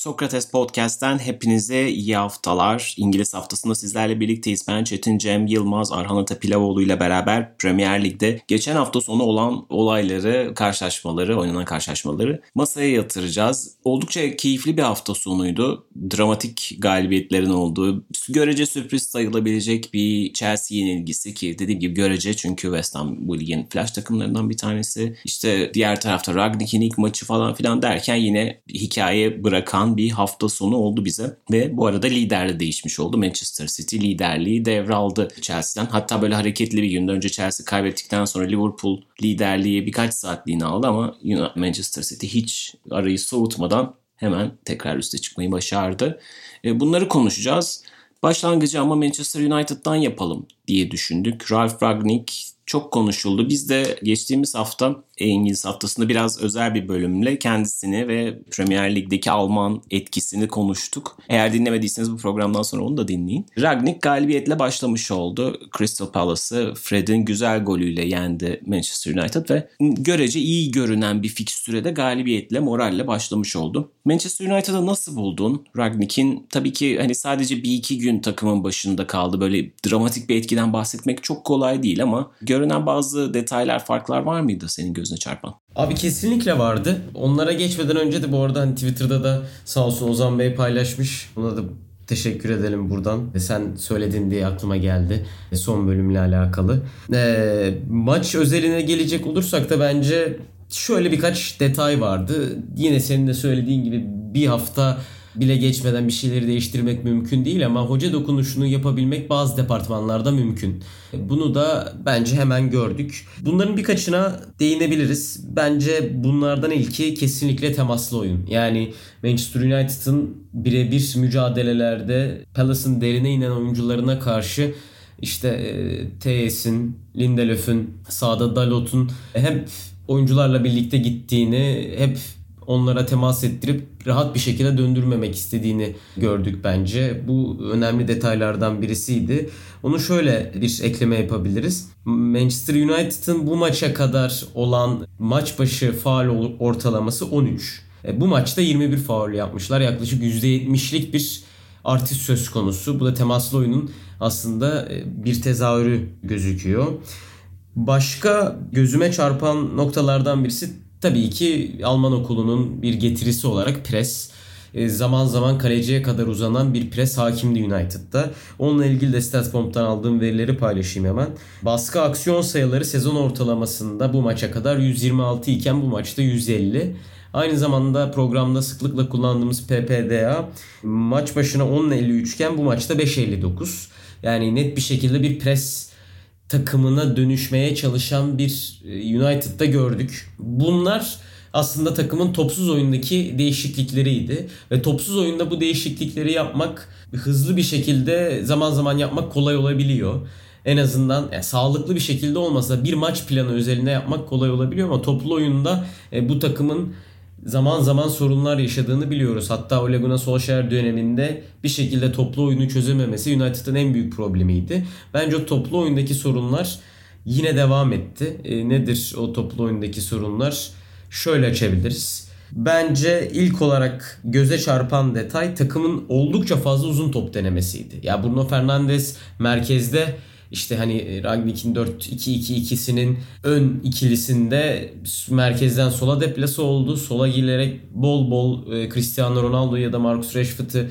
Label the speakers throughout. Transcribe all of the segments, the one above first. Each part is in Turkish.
Speaker 1: Sokrates Podcast'ten hepinize iyi haftalar. İngiliz haftasında sizlerle birlikteyiz. Ben Çetin Cem Yılmaz, Arhan Atapilavoğlu ile beraber Premier Lig'de geçen hafta sonu olan olayları, karşılaşmaları, oynanan karşılaşmaları masaya yatıracağız. Oldukça keyifli bir hafta sonuydu. Dramatik galibiyetlerin olduğu, görece sürpriz sayılabilecek bir Chelsea yenilgisi ki dediğim gibi görece çünkü West Ham bu ligin flash takımlarından bir tanesi. İşte diğer tarafta Ragnik'in ilk maçı falan filan derken yine hikaye bırakan bir hafta sonu oldu bize. Ve bu arada lider de değişmiş oldu. Manchester City liderliği devraldı Chelsea'den. Hatta böyle hareketli bir günde önce Chelsea kaybettikten sonra Liverpool liderliği birkaç saatliğini aldı ama Manchester City hiç arayı soğutmadan hemen tekrar üste çıkmayı başardı. E, bunları konuşacağız. Başlangıcı ama Manchester United'dan yapalım diye düşündük. Ralf Ragnick çok konuşuldu. Biz de geçtiğimiz hafta İngiliz haftasında biraz özel bir bölümle kendisini ve Premier Lig'deki Alman etkisini konuştuk. Eğer dinlemediyseniz bu programdan sonra onu da dinleyin. Ragnick galibiyetle başlamış oldu. Crystal Palace'ı Fred'in güzel golüyle yendi Manchester United ve görece iyi görünen bir fikstürede galibiyetle moralle başlamış oldu. Manchester United'ı nasıl buldun? Ragnick'in tabii ki hani sadece bir iki gün takımın başında kaldı. Böyle dramatik bir etkiden bahsetmek çok kolay değil ama görünen bazı detaylar, farklar var mıydı senin gözüne çarpan?
Speaker 2: Abi kesinlikle vardı. Onlara geçmeden önce de bu arada hani Twitter'da da sağ olsun Ozan Bey paylaşmış. Buna da teşekkür edelim buradan. Sen söyledin diye aklıma geldi. Son bölümle alakalı. E, maç özeline gelecek olursak da bence şöyle birkaç detay vardı. Yine senin de söylediğin gibi bir hafta bile geçmeden bir şeyleri değiştirmek mümkün değil ama hoca dokunuşunu yapabilmek bazı departmanlarda mümkün. Bunu da bence hemen gördük. Bunların birkaçına değinebiliriz. Bence bunlardan ilki kesinlikle temaslı oyun. Yani Manchester United'ın birebir mücadelelerde Palace'ın derine inen oyuncularına karşı işte e, TS'in, Lindelöf'ün, sağda Dalot'un hep oyuncularla birlikte gittiğini, hep onlara temas ettirip rahat bir şekilde döndürmemek istediğini gördük bence. Bu önemli detaylardan birisiydi. Onu şöyle bir ekleme yapabiliriz. Manchester United'ın bu maça kadar olan maç başı faal ortalaması 13. E, bu maçta 21 faul yapmışlar. Yaklaşık %70'lik bir artış söz konusu. Bu da temaslı oyunun aslında e, bir tezahürü gözüküyor. Başka gözüme çarpan noktalardan birisi tabii ki Alman okulunun bir getirisi olarak pres e, zaman zaman kaleciye kadar uzanan bir pres hakimdi United'da. Onunla ilgili de StatsBomb'dan aldığım verileri paylaşayım hemen. Baskı aksiyon sayıları sezon ortalamasında bu maça kadar 126 iken bu maçta 150. Aynı zamanda programda sıklıkla kullandığımız PPDA maç başına 10.53 iken bu maçta 5.59. Yani net bir şekilde bir pres takımına dönüşmeye çalışan bir e, United'da gördük. Bunlar aslında takımın topsuz oyundaki değişiklikleriydi. Ve topsuz oyunda bu değişiklikleri yapmak hızlı bir şekilde zaman zaman yapmak kolay olabiliyor. En azından yani sağlıklı bir şekilde olmasa bir maç planı özelinde yapmak kolay olabiliyor ama toplu oyunda e, bu takımın zaman zaman sorunlar yaşadığını biliyoruz. Hatta Ole Gunnar Solskjaer döneminde bir şekilde toplu oyunu çözememesi United'ın en büyük problemiydi. Bence o toplu oyundaki sorunlar yine devam etti. E, nedir o toplu oyundaki sorunlar? Şöyle açabiliriz. Bence ilk olarak göze çarpan detay takımın oldukça fazla uzun top denemesiydi. Ya Bruno Fernandes merkezde işte hani e, Ragnik'in 4-2-2-2'sinin ön ikilisinde merkezden sola deplase oldu. Sola giderek bol bol e, Cristiano Ronaldo ya da Marcus Rashford'ı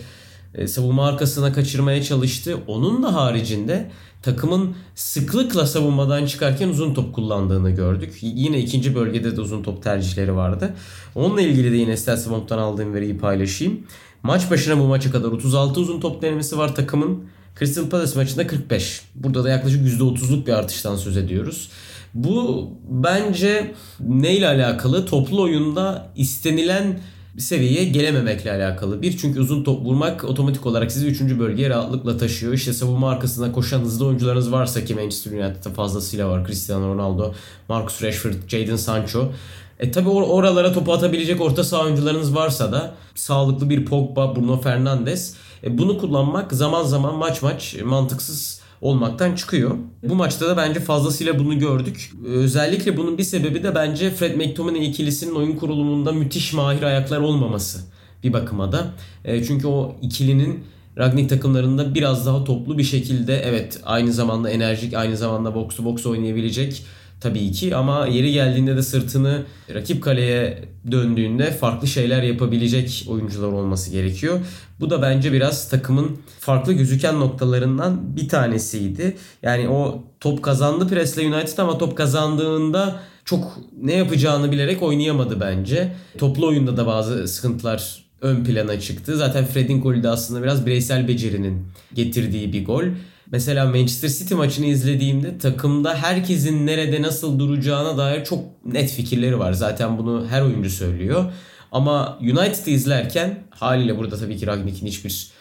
Speaker 2: e, savunma arkasına kaçırmaya çalıştı. Onun da haricinde takımın sıklıkla savunmadan çıkarken uzun top kullandığını gördük. Yine ikinci bölgede de uzun top tercihleri vardı. Onunla ilgili de yine Statsbomb'dan aldığım veriyi paylaşayım. Maç başına bu maça kadar 36 uzun top denemesi var takımın. Crystal Palace maçında 45. Burada da yaklaşık %30'luk bir artıştan söz ediyoruz. Bu bence neyle alakalı? Toplu oyunda istenilen seviyeye gelememekle alakalı. Bir çünkü uzun top vurmak otomatik olarak sizi 3. bölgeye rahatlıkla taşıyor. İşte savunma arkasında koşan hızlı oyuncularınız varsa ki Manchester United'da fazlasıyla var. Cristiano Ronaldo, Marcus Rashford, Jadon Sancho. E tabi or- oralara topu atabilecek orta saha oyuncularınız varsa da sağlıklı bir Pogba, Bruno Fernandes bunu kullanmak zaman zaman maç maç mantıksız olmaktan çıkıyor. Bu maçta da bence fazlasıyla bunu gördük. Özellikle bunun bir sebebi de bence Fred McTominay ikilisinin oyun kurulumunda müthiş mahir ayaklar olmaması bir bakıma da. E, çünkü o ikilinin Ragnik takımlarında biraz daha toplu bir şekilde evet aynı zamanda enerjik aynı zamanda box to box oynayabilecek tabii ki ama yeri geldiğinde de sırtını rakip kaleye döndüğünde farklı şeyler yapabilecek oyuncular olması gerekiyor. Bu da bence biraz takımın farklı gözüken noktalarından bir tanesiydi. Yani o top kazandı Presle United ama top kazandığında çok ne yapacağını bilerek oynayamadı bence. Toplu oyunda da bazı sıkıntılar ön plana çıktı. Zaten Fred'in golü de aslında biraz bireysel becerinin getirdiği bir gol. Mesela Manchester City maçını izlediğimde takımda herkesin nerede nasıl duracağına dair çok net fikirleri var. Zaten bunu her oyuncu söylüyor. Ama United'ı izlerken haliyle burada tabii ki Ragnik'in hiçbir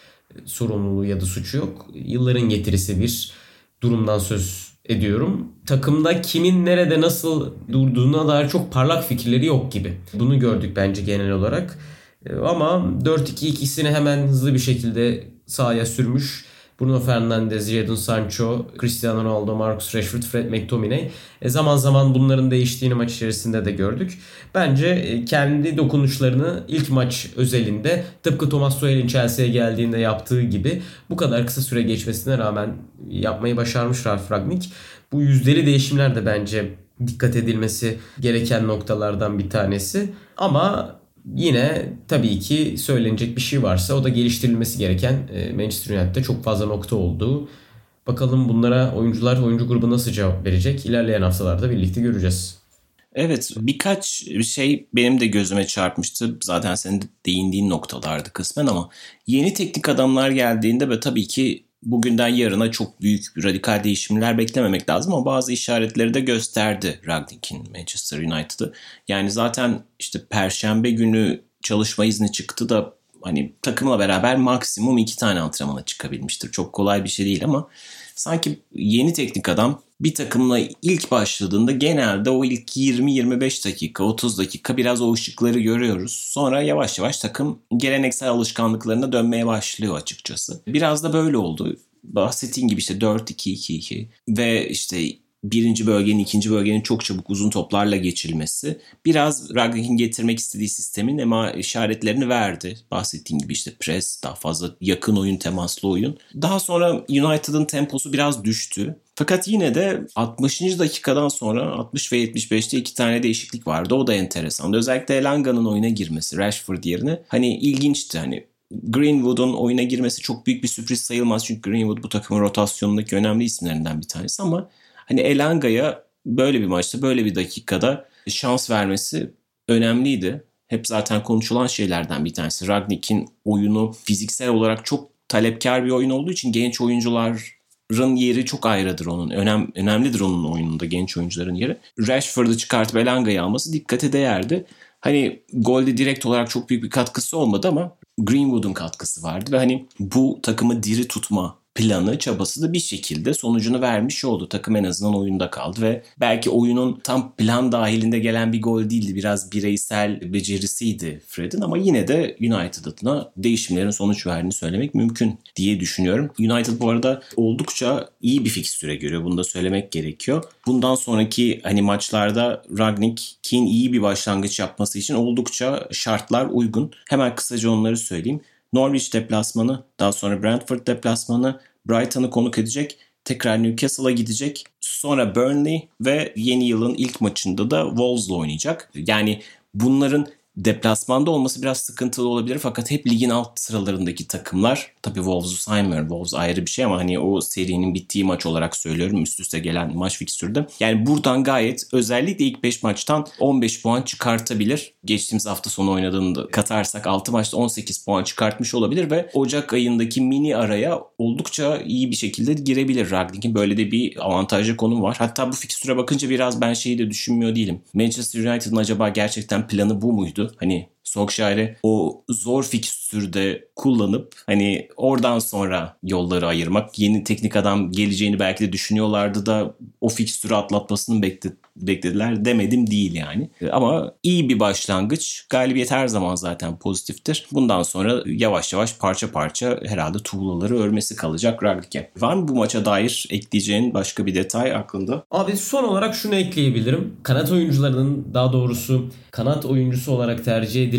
Speaker 2: sorumluluğu ya da suçu yok. Yılların getirisi bir durumdan söz ediyorum. Takımda kimin nerede nasıl durduğuna dair çok parlak fikirleri yok gibi. Bunu gördük bence genel olarak. Ama 4-2-2'sini hemen hızlı bir şekilde sahaya sürmüş. Bruno Fernandes, Jadon Sancho, Cristiano Ronaldo, Marcus Rashford, Fred McTominay. E zaman zaman bunların değiştiğini maç içerisinde de gördük. Bence e, kendi dokunuşlarını ilk maç özelinde tıpkı Thomas Tuchel'in Chelsea'ye geldiğinde yaptığı gibi bu kadar kısa süre geçmesine rağmen yapmayı başarmış Ralf Ragnik. Bu yüzdeli değişimler de bence dikkat edilmesi gereken noktalardan bir tanesi. Ama yine tabii ki söylenecek bir şey varsa o da geliştirilmesi gereken e, Manchester United'de çok fazla nokta olduğu. Bakalım bunlara oyuncular, oyuncu grubu nasıl cevap verecek? İlerleyen haftalarda birlikte göreceğiz.
Speaker 1: Evet birkaç şey benim de gözüme çarpmıştı. Zaten senin de değindiğin noktalardı kısmen ama yeni teknik adamlar geldiğinde ve tabii ki bugünden yarına çok büyük radikal değişimler beklememek lazım ama bazı işaretleri de gösterdi Ragnik'in Manchester United'ı. Yani zaten işte perşembe günü çalışma izni çıktı da hani takımla beraber maksimum iki tane antrenmana çıkabilmiştir. Çok kolay bir şey değil ama sanki yeni teknik adam bir takımla ilk başladığında genelde o ilk 20-25 dakika, 30 dakika biraz o ışıkları görüyoruz. Sonra yavaş yavaş takım geleneksel alışkanlıklarına dönmeye başlıyor açıkçası. Biraz da böyle oldu. Bahsettiğim gibi işte 4-2-2-2 ve işte birinci bölgenin, ikinci bölgenin çok çabuk uzun toplarla geçilmesi biraz Ragnik'in getirmek istediği sistemin ama işaretlerini verdi. Bahsettiğim gibi işte pres, daha fazla yakın oyun, temaslı oyun. Daha sonra United'ın temposu biraz düştü. Fakat yine de 60. dakikadan sonra 60 ve 75'te iki tane değişiklik vardı. O da enteresandı. Özellikle Elanga'nın oyuna girmesi Rashford yerine hani ilginçti. Hani Greenwood'un oyuna girmesi çok büyük bir sürpriz sayılmaz. Çünkü Greenwood bu takımın rotasyonundaki önemli isimlerinden bir tanesi ama hani Elanga'ya böyle bir maçta böyle bir dakikada şans vermesi önemliydi. Hep zaten konuşulan şeylerden bir tanesi. Ragnik'in oyunu fiziksel olarak çok talepkar bir oyun olduğu için genç oyuncuların yeri çok ayrıdır onun. Önem, önemlidir onun oyununda genç oyuncuların yeri. Rashford'u çıkartıp Elanga'yı alması dikkate değerdi. Hani golde direkt olarak çok büyük bir katkısı olmadı ama Greenwood'un katkısı vardı ve hani bu takımı diri tutma planı, çabası da bir şekilde sonucunu vermiş oldu. Takım en azından oyunda kaldı ve belki oyunun tam plan dahilinde gelen bir gol değildi. Biraz bireysel becerisiydi Fred'in ama yine de United adına değişimlerin sonuç verdiğini söylemek mümkün diye düşünüyorum. United bu arada oldukça iyi bir fikstüre görüyor. Bunu da söylemek gerekiyor. Bundan sonraki hani maçlarda Ragnik'in iyi bir başlangıç yapması için oldukça şartlar uygun. Hemen kısaca onları söyleyeyim. Norwich deplasmanı, daha sonra Brentford deplasmanı, Brighton'ı konuk edecek. Tekrar Newcastle'a gidecek. Sonra Burnley ve yeni yılın ilk maçında da Wolves'la oynayacak. Yani bunların deplasmanda olması biraz sıkıntılı olabilir fakat hep ligin alt sıralarındaki takımlar tabii Wolves'u saymıyorum. Wolves ayrı bir şey ama hani o serinin bittiği maç olarak söylüyorum üst üste gelen maç fikstürde. Yani buradan gayet özellikle ilk 5 maçtan 15 puan çıkartabilir. Geçtiğimiz hafta sonu oynadığında katarsak 6 maçta 18 puan çıkartmış olabilir ve Ocak ayındaki mini araya oldukça iyi bir şekilde girebilir. Ragnik'in böyle de bir avantajlı konum var. Hatta bu fikstüre bakınca biraz ben şeyi de düşünmüyor değilim. Manchester United'ın acaba gerçekten planı bu muydu? Hani Solskjaer'i o zor fikstürde kullanıp hani oradan sonra yolları ayırmak. Yeni teknik adam geleceğini belki de düşünüyorlardı da o fikstürü atlatmasını bekle, beklediler demedim değil yani. Ama iyi bir başlangıç. Galibiyet her zaman zaten pozitiftir. Bundan sonra yavaş yavaş parça parça herhalde tuğlaları örmesi kalacak Ragnik'e. Var mı bu maça dair ekleyeceğin başka bir detay aklında?
Speaker 2: Abi son olarak şunu ekleyebilirim. Kanat oyuncularının daha doğrusu kanat oyuncusu olarak tercih edilen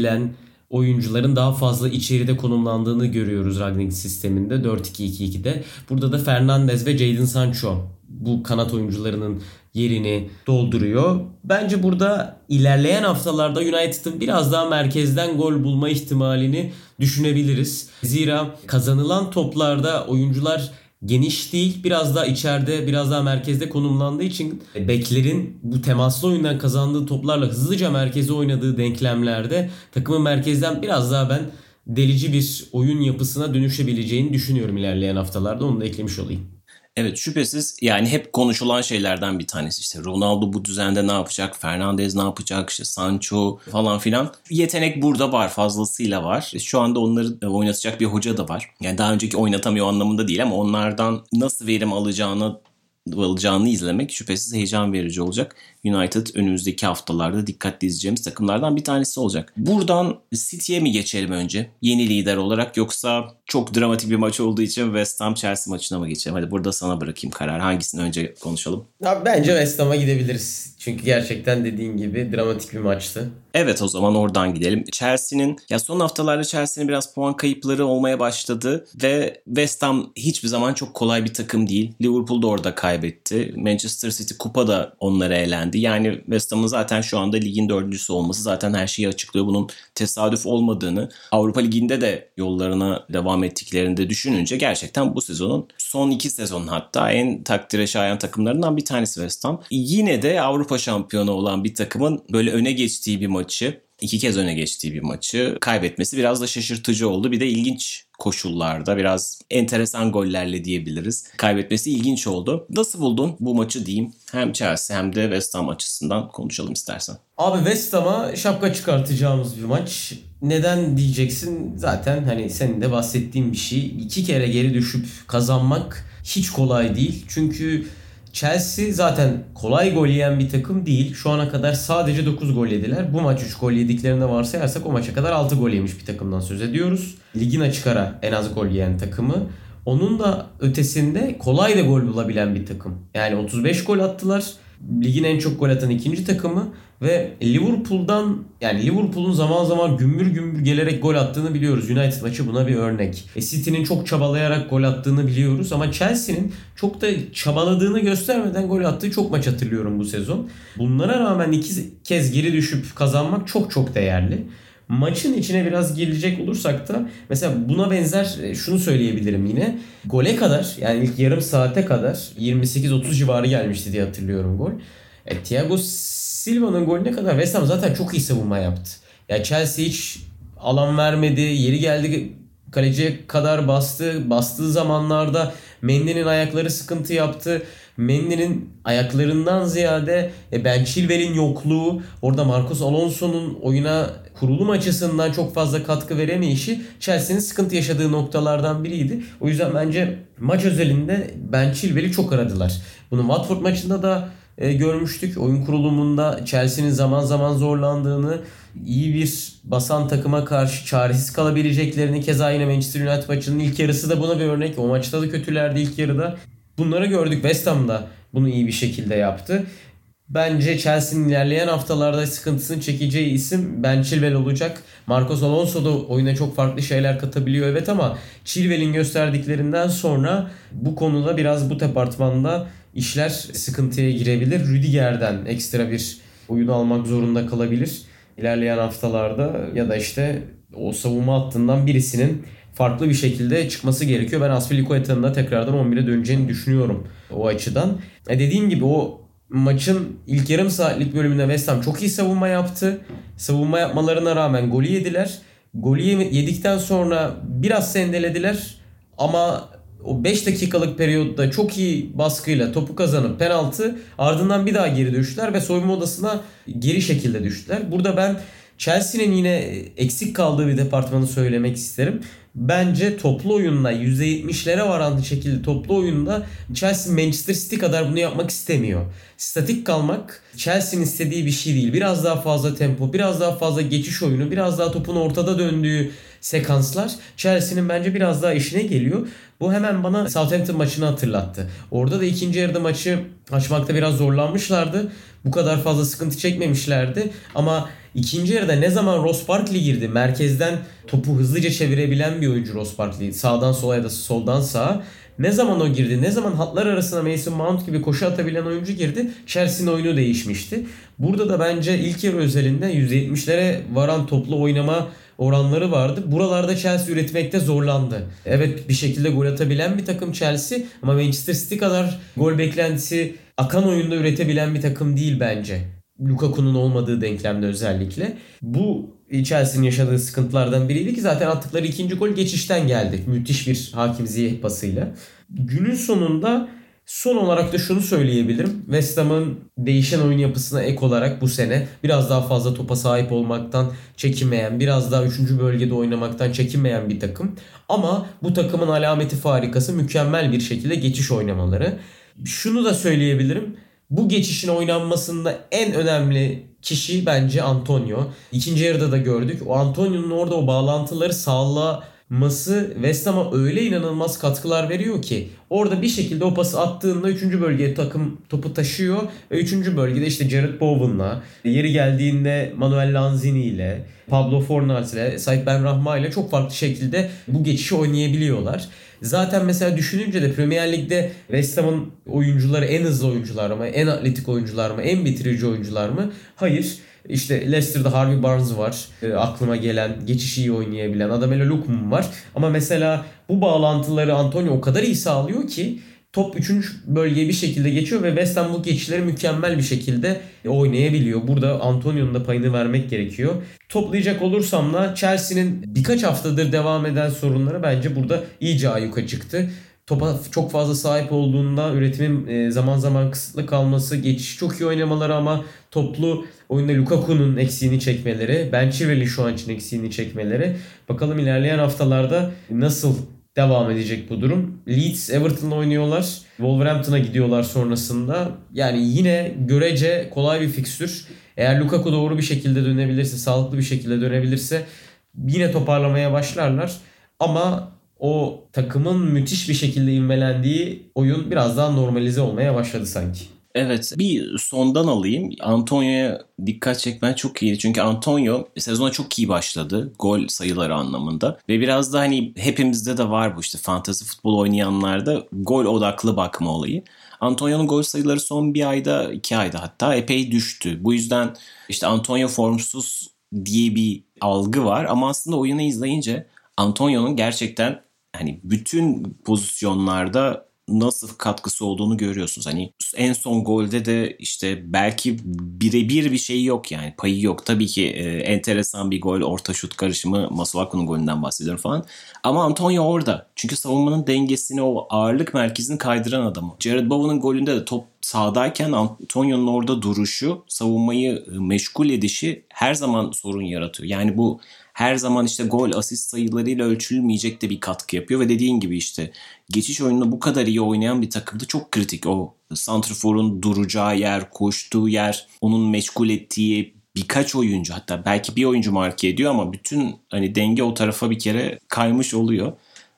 Speaker 2: oyuncuların daha fazla içeride konumlandığını görüyoruz Ragnik sisteminde 4-2-2-2'de. Burada da Fernandez ve Jadon Sancho bu kanat oyuncularının yerini dolduruyor. Bence burada ilerleyen haftalarda United'ın biraz daha merkezden gol bulma ihtimalini düşünebiliriz. Zira kazanılan toplarda oyuncular geniş değil. Biraz daha içeride, biraz daha merkezde konumlandığı için beklerin bu temaslı oyundan kazandığı toplarla hızlıca merkeze oynadığı denklemlerde takımın merkezden biraz daha ben delici bir oyun yapısına dönüşebileceğini düşünüyorum ilerleyen haftalarda. Onu da eklemiş olayım.
Speaker 1: Evet şüphesiz yani hep konuşulan şeylerden bir tanesi işte Ronaldo bu düzende ne yapacak, Fernandez ne yapacak, işte Sancho falan filan. Yetenek burada var fazlasıyla var. Şu anda onları oynatacak bir hoca da var. Yani daha önceki oynatamıyor anlamında değil ama onlardan nasıl verim alacağını alacağını izlemek şüphesiz heyecan verici olacak. United önümüzdeki haftalarda dikkatli izleyeceğimiz takımlardan bir tanesi olacak. Buradan City'ye mi geçelim önce? Yeni lider olarak yoksa çok dramatik bir maç olduğu için West Ham Chelsea maçına mı geçelim? Hadi burada sana bırakayım karar. Hangisini önce konuşalım?
Speaker 2: Abi bence West Ham'a gidebiliriz. Çünkü gerçekten dediğin gibi dramatik bir maçtı.
Speaker 1: Evet o zaman oradan gidelim. Chelsea'nin ya son haftalarda Chelsea'nin biraz puan kayıpları olmaya başladı ve West Ham hiçbir zaman çok kolay bir takım değil. Liverpool da orada kaybetti. Manchester City kupa da onlara elendi. Yani West Ham'ın zaten şu anda ligin dördüncüsü olması zaten her şeyi açıklıyor. Bunun tesadüf olmadığını Avrupa Ligi'nde de yollarına devam ettiklerinde düşününce gerçekten bu sezonun son iki sezonun hatta en takdire şayan takımlarından bir tanesi West Ham. Yine de Avrupa şampiyonu olan bir takımın böyle öne geçtiği bir maçı iki kez öne geçtiği bir maçı kaybetmesi biraz da şaşırtıcı oldu. Bir de ilginç koşullarda biraz enteresan gollerle diyebiliriz. Kaybetmesi ilginç oldu. Nasıl buldun bu maçı diyeyim? Hem Chelsea hem de West Ham açısından konuşalım istersen.
Speaker 2: Abi West Ham'a şapka çıkartacağımız bir maç. Neden diyeceksin? Zaten hani senin de bahsettiğin bir şey. İki kere geri düşüp kazanmak hiç kolay değil. Çünkü Chelsea zaten kolay gol yiyen bir takım değil. Şu ana kadar sadece 9 gol yediler. Bu maç 3 gol yediklerinde varsayarsak o maça kadar 6 gol yemiş bir takımdan söz ediyoruz. Ligin açık ara en az gol yiyen takımı. Onun da ötesinde kolay da gol bulabilen bir takım. Yani 35 gol attılar. Ligin en çok gol atan ikinci takımı ve Liverpool'dan yani Liverpool'un zaman zaman gümbür gümbür gelerek gol attığını biliyoruz. United maçı buna bir örnek. E City'nin çok çabalayarak gol attığını biliyoruz ama Chelsea'nin çok da çabaladığını göstermeden gol attığı çok maç hatırlıyorum bu sezon. Bunlara rağmen iki kez geri düşüp kazanmak çok çok değerli. Maçın içine biraz girecek olursak da mesela buna benzer e, şunu söyleyebilirim yine. Gole kadar yani ilk yarım saate kadar 28-30 civarı gelmişti diye hatırlıyorum gol. E, Thiago Silva'nın golüne kadar West Ham zaten çok iyi savunma yaptı. Ya Chelsea hiç alan vermedi. Yeri geldi kaleciye kadar bastı. Bastığı zamanlarda Mendy'nin ayakları sıkıntı yaptı. Mendy'nin ayaklarından ziyade e, Ben Chilwell'in yokluğu, orada Marcos Alonso'nun oyuna kurulum açısından çok fazla katkı veremeyişi Chelsea'nin sıkıntı yaşadığı noktalardan biriydi. O yüzden bence maç özelinde Ben Chilwell'i çok aradılar. Bunu Watford maçında da e, görmüştük. Oyun kurulumunda Chelsea'nin zaman zaman zorlandığını, iyi bir basan takıma karşı çaresiz kalabileceklerini keza yine Manchester United maçının ilk yarısı da buna bir örnek. O maçta da kötülerdi ilk yarıda. Bunları gördük. West Ham da bunu iyi bir şekilde yaptı. Bence Chelsea'nin ilerleyen haftalarda sıkıntısını çekeceği isim Ben Chilwell olacak. Marcos Alonso da oyuna çok farklı şeyler katabiliyor evet ama Chilwell'in gösterdiklerinden sonra bu konuda biraz bu departmanda işler sıkıntıya girebilir. Rüdiger'den ekstra bir oyun almak zorunda kalabilir ilerleyen haftalarda ya da işte o savunma hattından birisinin farklı bir şekilde çıkması gerekiyor. Ben Aspilicueta'nın da tekrardan 11'e döneceğini düşünüyorum o açıdan. E dediğim gibi o maçın ilk yarım saatlik bölümünde West Ham çok iyi savunma yaptı. Savunma yapmalarına rağmen golü yediler. Golü yedikten sonra biraz sendelediler ama o 5 dakikalık periyotta çok iyi baskıyla topu kazanıp penaltı ardından bir daha geri düştüler ve soyunma odasına geri şekilde düştüler. Burada ben Chelsea'nin yine eksik kaldığı bir departmanı söylemek isterim. Bence toplu oyunla %70'lere varan şekilde toplu oyunda Chelsea Manchester City kadar bunu yapmak istemiyor. Statik kalmak Chelsea'nin istediği bir şey değil. Biraz daha fazla tempo, biraz daha fazla geçiş oyunu, biraz daha topun ortada döndüğü sekanslar Chelsea'nin bence biraz daha işine geliyor. Bu hemen bana Southampton maçını hatırlattı. Orada da ikinci yarıda maçı açmakta biraz zorlanmışlardı. Bu kadar fazla sıkıntı çekmemişlerdi. Ama ikinci yarıda ne zaman Ross Barkley girdi, merkezden topu hızlıca çevirebilen bir oyuncu Ross Barkley. Sağdan sola ya da soldan sağa. Ne zaman o girdi, ne zaman hatlar arasına Mason Mount gibi koşu atabilen oyuncu girdi, Chelsea'nin oyunu değişmişti. Burada da bence ilk yarı özelinde %70'lere varan toplu oynama oranları vardı. Buralarda Chelsea üretmekte zorlandı. Evet bir şekilde gol atabilen bir takım Chelsea ama Manchester City kadar gol beklentisi akan oyunda üretebilen bir takım değil bence. Lukaku'nun olmadığı denklemde özellikle. Bu Chelsea'nin yaşadığı sıkıntılardan biriydi ki zaten attıkları ikinci gol geçişten geldi. Müthiş bir Hakim Ziyeh pasıyla. Günün sonunda Son olarak da şunu söyleyebilirim. West Ham'ın değişen oyun yapısına ek olarak bu sene biraz daha fazla topa sahip olmaktan çekinmeyen, biraz daha 3. bölgede oynamaktan çekinmeyen bir takım. Ama bu takımın alameti farikası mükemmel bir şekilde geçiş oynamaları. Şunu da söyleyebilirim. Bu geçişin oynanmasında en önemli kişi bence Antonio. İkinci yarıda da gördük. O Antonio'nun orada o bağlantıları sağlığa Mas'ı West Ham'a öyle inanılmaz katkılar veriyor ki orada bir şekilde o pası attığında 3. bölgeye takım topu taşıyor ve 3. bölgede işte Jared Bowen'la yeri geldiğinde Manuel Lanzini ile Pablo Fornals ile Sait Ben Rahma ile çok farklı şekilde bu geçişi oynayabiliyorlar. Zaten mesela düşününce de Premier Lig'de West Ham'ın oyuncuları en hızlı oyuncular mı, en atletik oyuncular mı, en bitirici oyuncular mı? Hayır. İşte Leicester'da Harvey Barnes var. E, aklıma gelen, geçiş iyi oynayabilen. Adamela Lukman var. Ama mesela bu bağlantıları Antonio o kadar iyi sağlıyor ki top 3. bölgeye bir şekilde geçiyor ve West Ham bu geçişleri mükemmel bir şekilde oynayabiliyor. Burada Antonio'nun da payını vermek gerekiyor. Toplayacak olursam da Chelsea'nin birkaç haftadır devam eden sorunları bence burada iyice ayyuka çıktı topa çok fazla sahip olduğunda üretimin e, zaman zaman kısıtlı kalması, geçiş çok iyi oynamaları ama toplu oyunda Lukaku'nun eksiğini çekmeleri, Ben Chilwell'in şu an için eksiğini çekmeleri. Bakalım ilerleyen haftalarda nasıl devam edecek bu durum. Leeds Everton'la oynuyorlar. Wolverhampton'a gidiyorlar sonrasında. Yani yine görece kolay bir fikstür. Eğer Lukaku doğru bir şekilde dönebilirse, sağlıklı bir şekilde dönebilirse yine toparlamaya başlarlar. Ama o takımın müthiş bir şekilde inmelendiği oyun biraz daha normalize olmaya başladı sanki.
Speaker 1: Evet bir sondan alayım. Antonio'ya dikkat çekmen çok iyiydi. Çünkü Antonio sezona çok iyi başladı. Gol sayıları anlamında. Ve biraz da hani hepimizde de var bu işte fantasy futbol oynayanlarda gol odaklı bakma olayı. Antonio'nun gol sayıları son bir ayda, iki ayda hatta epey düştü. Bu yüzden işte Antonio formsuz diye bir algı var. Ama aslında oyunu izleyince Antonio'nun gerçekten hani bütün pozisyonlarda nasıl katkısı olduğunu görüyorsunuz. Hani en son golde de işte belki birebir bir şey yok yani payı yok. Tabii ki e, enteresan bir gol orta şut karışımı Masuaku'nun golünden bahsediyorum falan. Ama Antonio orada. Çünkü savunmanın dengesini o ağırlık merkezini kaydıran adamı. Jared Bowen'ın golünde de top sağdayken Antonio'nun orada duruşu, savunmayı meşgul edişi her zaman sorun yaratıyor. Yani bu her zaman işte gol, asist sayılarıyla ölçülmeyecek de bir katkı yapıyor ve dediğin gibi işte geçiş oyununu bu kadar iyi oynayan bir takımda çok kritik o santrforun duracağı yer, koştuğu yer, onun meşgul ettiği birkaç oyuncu hatta belki bir oyuncu marke ediyor ama bütün hani denge o tarafa bir kere kaymış oluyor.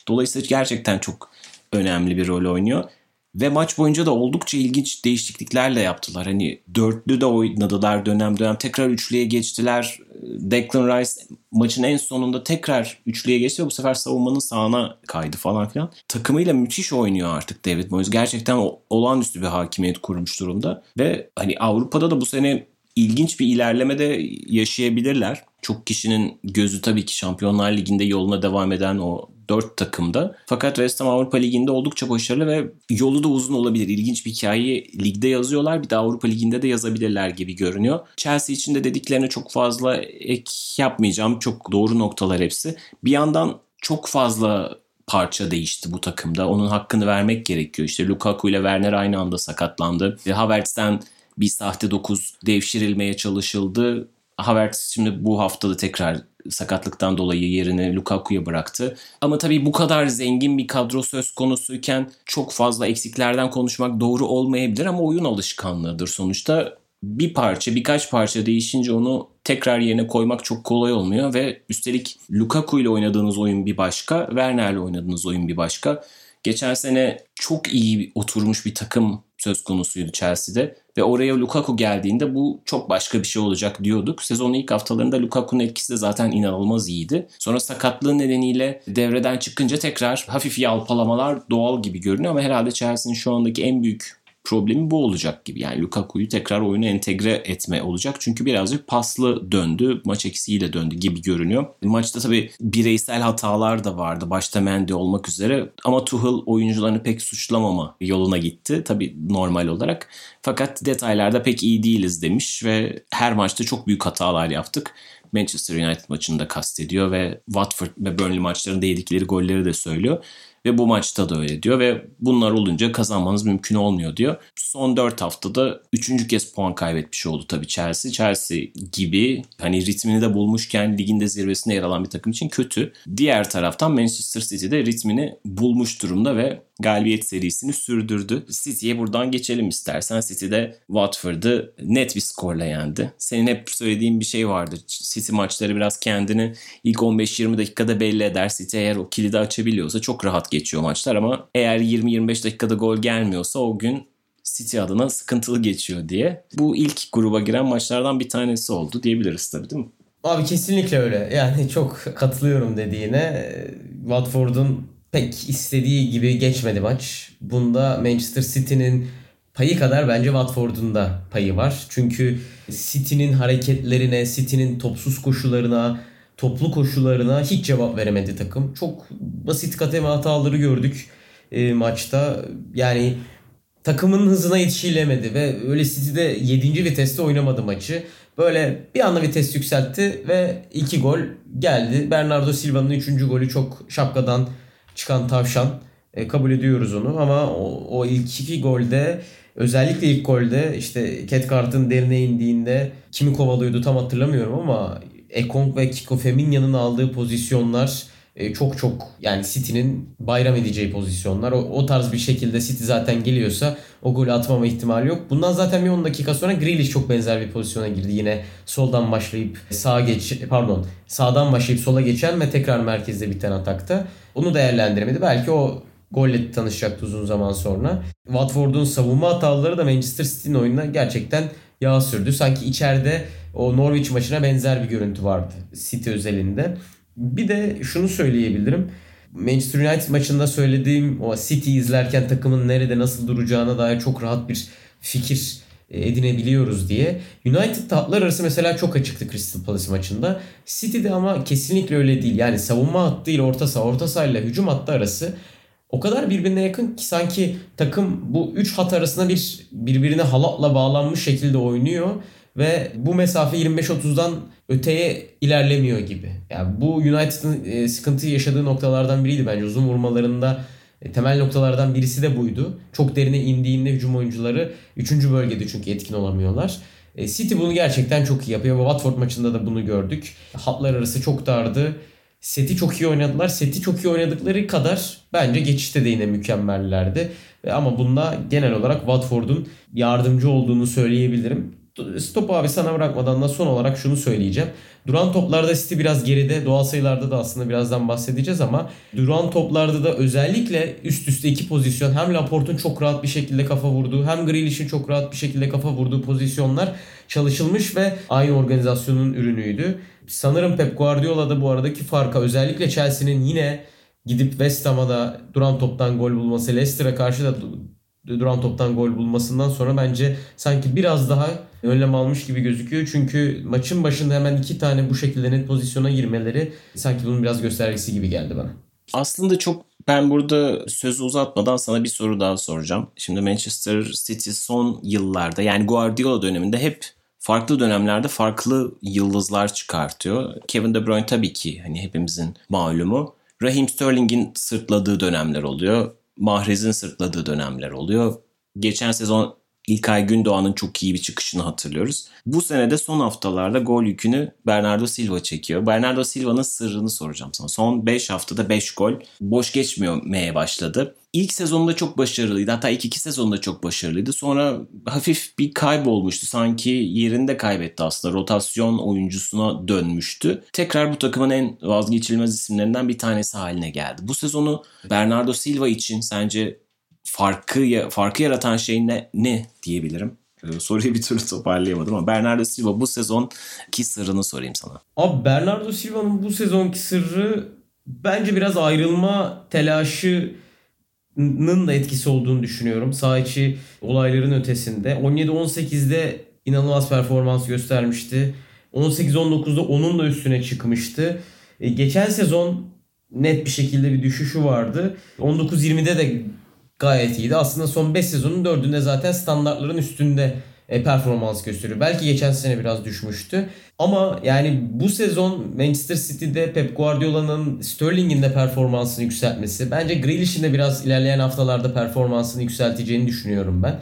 Speaker 1: Dolayısıyla gerçekten çok önemli bir rol oynuyor. Ve maç boyunca da oldukça ilginç değişikliklerle yaptılar. Hani dörtlü de oynadılar dönem dönem. Tekrar üçlüye geçtiler. Declan Rice maçın en sonunda tekrar üçlüye geçti ve bu sefer savunmanın sağına kaydı falan filan. Takımıyla müthiş oynuyor artık David Moyes. Gerçekten olağanüstü bir hakimiyet kurmuş durumda. Ve hani Avrupa'da da bu sene ilginç bir ilerleme de yaşayabilirler. Çok kişinin gözü tabii ki Şampiyonlar Ligi'nde yoluna devam eden o 4 takımda. Fakat West Ham Avrupa Ligi'nde oldukça başarılı ve yolu da uzun olabilir. İlginç bir hikayeyi ligde yazıyorlar. Bir de Avrupa Ligi'nde de yazabilirler gibi görünüyor. Chelsea için de dediklerine çok fazla ek yapmayacağım. Çok doğru noktalar hepsi. Bir yandan çok fazla parça değişti bu takımda. Onun hakkını vermek gerekiyor. İşte Lukaku ile Werner aynı anda sakatlandı. Havertz'ten bir sahte 9 devşirilmeye çalışıldı Havertz şimdi bu haftada tekrar sakatlıktan dolayı yerini Lukaku'ya bıraktı. Ama tabii bu kadar zengin bir kadro söz konusuyken çok fazla eksiklerden konuşmak doğru olmayabilir ama oyun alışkanlığıdır sonuçta. Bir parça, birkaç parça değişince onu tekrar yerine koymak çok kolay olmuyor ve üstelik Lukaku ile oynadığınız oyun bir başka, Werner ile oynadığınız oyun bir başka. Geçen sene çok iyi oturmuş bir takım söz konusuydu Chelsea'de ve oraya Lukaku geldiğinde bu çok başka bir şey olacak diyorduk. Sezonun ilk haftalarında Lukaku'nun etkisi de zaten inanılmaz iyiydi. Sonra sakatlığı nedeniyle devreden çıkınca tekrar hafif yalpalamalar doğal gibi görünüyor ama herhalde Chelsea'nin şu andaki en büyük problemi bu olacak gibi. Yani Lukaku'yu tekrar oyuna entegre etme olacak. Çünkü birazcık paslı döndü. Maç eksiğiyle döndü gibi görünüyor. Maçta tabii bireysel hatalar da vardı. Başta Mendy olmak üzere. Ama Tuchel oyuncularını pek suçlamama yoluna gitti. Tabii normal olarak. Fakat detaylarda pek iyi değiliz demiş ve her maçta çok büyük hatalar yaptık. Manchester United maçında kastediyor ve Watford ve Burnley maçlarında yedikleri golleri de söylüyor. Ve bu maçta da öyle diyor ve bunlar olunca kazanmanız mümkün olmuyor diyor. Son 4 haftada 3. kez puan kaybetmiş oldu tabii Chelsea. Chelsea gibi hani ritmini de bulmuşken liginde zirvesinde yer alan bir takım için kötü. Diğer taraftan Manchester City de ritmini bulmuş durumda ve galibiyet serisini sürdürdü. City'ye buradan geçelim istersen. City'de Watford'ı net bir skorla yendi. Senin hep söylediğin bir şey vardı. City maçları biraz kendini ilk 15-20 dakikada belli eder. City eğer o kilidi açabiliyorsa çok rahat geçiyor maçlar ama eğer 20-25 dakikada gol gelmiyorsa o gün City adına sıkıntılı geçiyor diye. Bu ilk gruba giren maçlardan bir tanesi oldu diyebiliriz tabii değil mi?
Speaker 2: Abi kesinlikle öyle. Yani çok katılıyorum dediğine. Watford'un pek istediği gibi geçmedi maç. Bunda Manchester City'nin payı kadar bence Watford'un da payı var. Çünkü City'nin hareketlerine, City'nin topsuz koşularına, toplu koşularına hiç cevap veremedi takım. Çok basit kateme hataları gördük e, maçta. Yani takımın hızına yetişilemedi ve öyle City'de 7. viteste oynamadı maçı. Böyle bir anda vites yükseltti ve iki gol geldi. Bernardo Silva'nın 3. golü çok şapkadan çıkan tavşan. E, kabul ediyoruz onu ama o, o ilk iki golde özellikle ilk golde işte Ketkart'ın derine indiğinde kimi kovalıyordu tam hatırlamıyorum ama Ekong ve Kiko Feminya'nın aldığı pozisyonlar e, çok çok yani City'nin bayram edeceği pozisyonlar. O, o tarz bir şekilde City zaten geliyorsa o golü atmama ihtimali yok. Bundan zaten bir 10 dakika sonra Grealish çok benzer bir pozisyona girdi. Yine soldan başlayıp sağa geç pardon sağdan başlayıp sola geçen ve tekrar merkezde biten atakta. Onu değerlendiremedi. Belki o golle tanışacaktı uzun zaman sonra. Watford'un savunma hataları da Manchester City'nin oyununa gerçekten yağ sürdü. Sanki içeride o Norwich maçına benzer bir görüntü vardı City özelinde. Bir de şunu söyleyebilirim. Manchester United maçında söylediğim o City izlerken takımın nerede nasıl duracağına dair çok rahat bir fikir e, edinebiliyoruz diye. United hatlar arası mesela çok açıktı Crystal Palace maçında. City'de ama kesinlikle öyle değil. Yani savunma hattı ile orta saha, orta saha ile hücum hattı arası o kadar birbirine yakın ki sanki takım bu 3 hat arasında bir birbirine halatla bağlanmış şekilde oynuyor ve bu mesafe 25-30'dan öteye ilerlemiyor gibi. Yani bu United'ın e, sıkıntı yaşadığı noktalardan biriydi bence uzun vurmalarında e, temel noktalardan birisi de buydu. Çok derine indiğinde hücum oyuncuları 3. bölgede çünkü etkin olamıyorlar. E, City bunu gerçekten çok iyi yapıyor Watford maçında da bunu gördük. Hatlar arası çok dardı. Seti çok iyi oynadılar. Seti çok iyi oynadıkları kadar bence geçişte de yine mükemmellerdi. Ama bunda genel olarak Watford'un yardımcı olduğunu söyleyebilirim. Stop abi sana bırakmadan da son olarak şunu söyleyeceğim. Duran toplarda City biraz geride. Doğal sayılarda da aslında birazdan bahsedeceğiz ama duran toplarda da özellikle üst üste iki pozisyon hem Laporte'un çok rahat bir şekilde kafa vurduğu hem Grealish'in çok rahat bir şekilde kafa vurduğu pozisyonlar çalışılmış ve aynı organizasyonun ürünüydü. Sanırım Pep Guardiola da bu aradaki farka özellikle Chelsea'nin yine gidip West Ham'a da duran toptan gol bulması, Leicester'a karşı da duran toptan gol bulmasından sonra bence sanki biraz daha önlem almış gibi gözüküyor. Çünkü maçın başında hemen iki tane bu şekilde net pozisyona girmeleri sanki bunun biraz göstergesi gibi geldi bana.
Speaker 1: Aslında çok ben burada sözü uzatmadan sana bir soru daha soracağım. Şimdi Manchester City son yıllarda yani Guardiola döneminde hep farklı dönemlerde farklı yıldızlar çıkartıyor. Kevin De Bruyne tabii ki hani hepimizin malumu. Raheem Sterling'in sırtladığı dönemler oluyor. Mahrez'in sırtladığı dönemler oluyor. Geçen sezon İlkay Gündoğan'ın çok iyi bir çıkışını hatırlıyoruz. Bu sene de son haftalarda gol yükünü Bernardo Silva çekiyor. Bernardo Silva'nın sırrını soracağım sana. Son 5 haftada 5 gol boş geçmiyor başladı. İlk sezonunda çok başarılıydı. Hatta ilk iki sezonda çok başarılıydı. Sonra hafif bir kaybolmuştu. Sanki yerinde kaybetti aslında. Rotasyon oyuncusuna dönmüştü. Tekrar bu takımın en vazgeçilmez isimlerinden bir tanesi haline geldi. Bu sezonu Bernardo Silva için sence farkı farkı yaratan şey ne, ne diyebilirim? Ee, soruyu bir türlü toparlayamadım ama Bernardo Silva bu sezon ki sırrını sorayım sana.
Speaker 2: Abi Bernardo Silva'nın bu sezonki sırrı bence biraz ayrılma telaşı da etkisi olduğunu düşünüyorum. Sağ içi olayların ötesinde. 17-18'de inanılmaz performans göstermişti. 18-19'da onun da üstüne çıkmıştı. E, geçen sezon net bir şekilde bir düşüşü vardı. 19-20'de de gayet iyiydi. Aslında son 5 sezonun 4'ünde zaten standartların üstünde performans gösteriyor. Belki geçen sene biraz düşmüştü. Ama yani bu sezon Manchester City'de Pep Guardiola'nın Sterling'in de performansını yükseltmesi. Bence Grealish'in de biraz ilerleyen haftalarda performansını yükselteceğini düşünüyorum ben.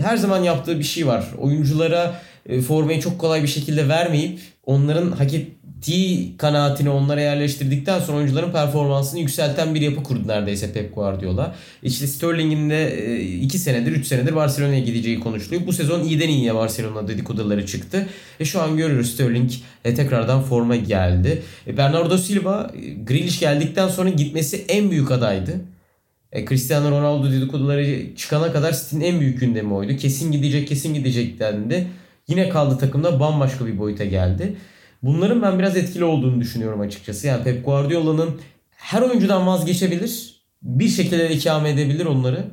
Speaker 2: Her zaman yaptığı bir şey var. Oyunculara e, formayı çok kolay bir şekilde vermeyip onların hak ettiği kanaatini onlara yerleştirdikten sonra oyuncuların performansını yükselten bir yapı kurdu neredeyse Pep Guardiola. İşte Sterling'in de 2 e, senedir 3 senedir Barcelona'ya gideceği konuşuluyor. Bu sezon iyiden iyiye Barcelona dedikoduları çıktı. Ve şu an görüyoruz Sterling e, tekrardan forma geldi. Bernardo Silva Grealish geldikten sonra gitmesi en büyük adaydı. Cristiano Ronaldo dedikoduları çıkana kadar City'nin en büyük gündemi oydu. Kesin gidecek kesin gidecek dendi. Yine kaldı takımda bambaşka bir boyuta geldi. Bunların ben biraz etkili olduğunu düşünüyorum açıkçası. Yani Pep Guardiola'nın her oyuncudan vazgeçebilir. Bir şekilde ikame edebilir onları.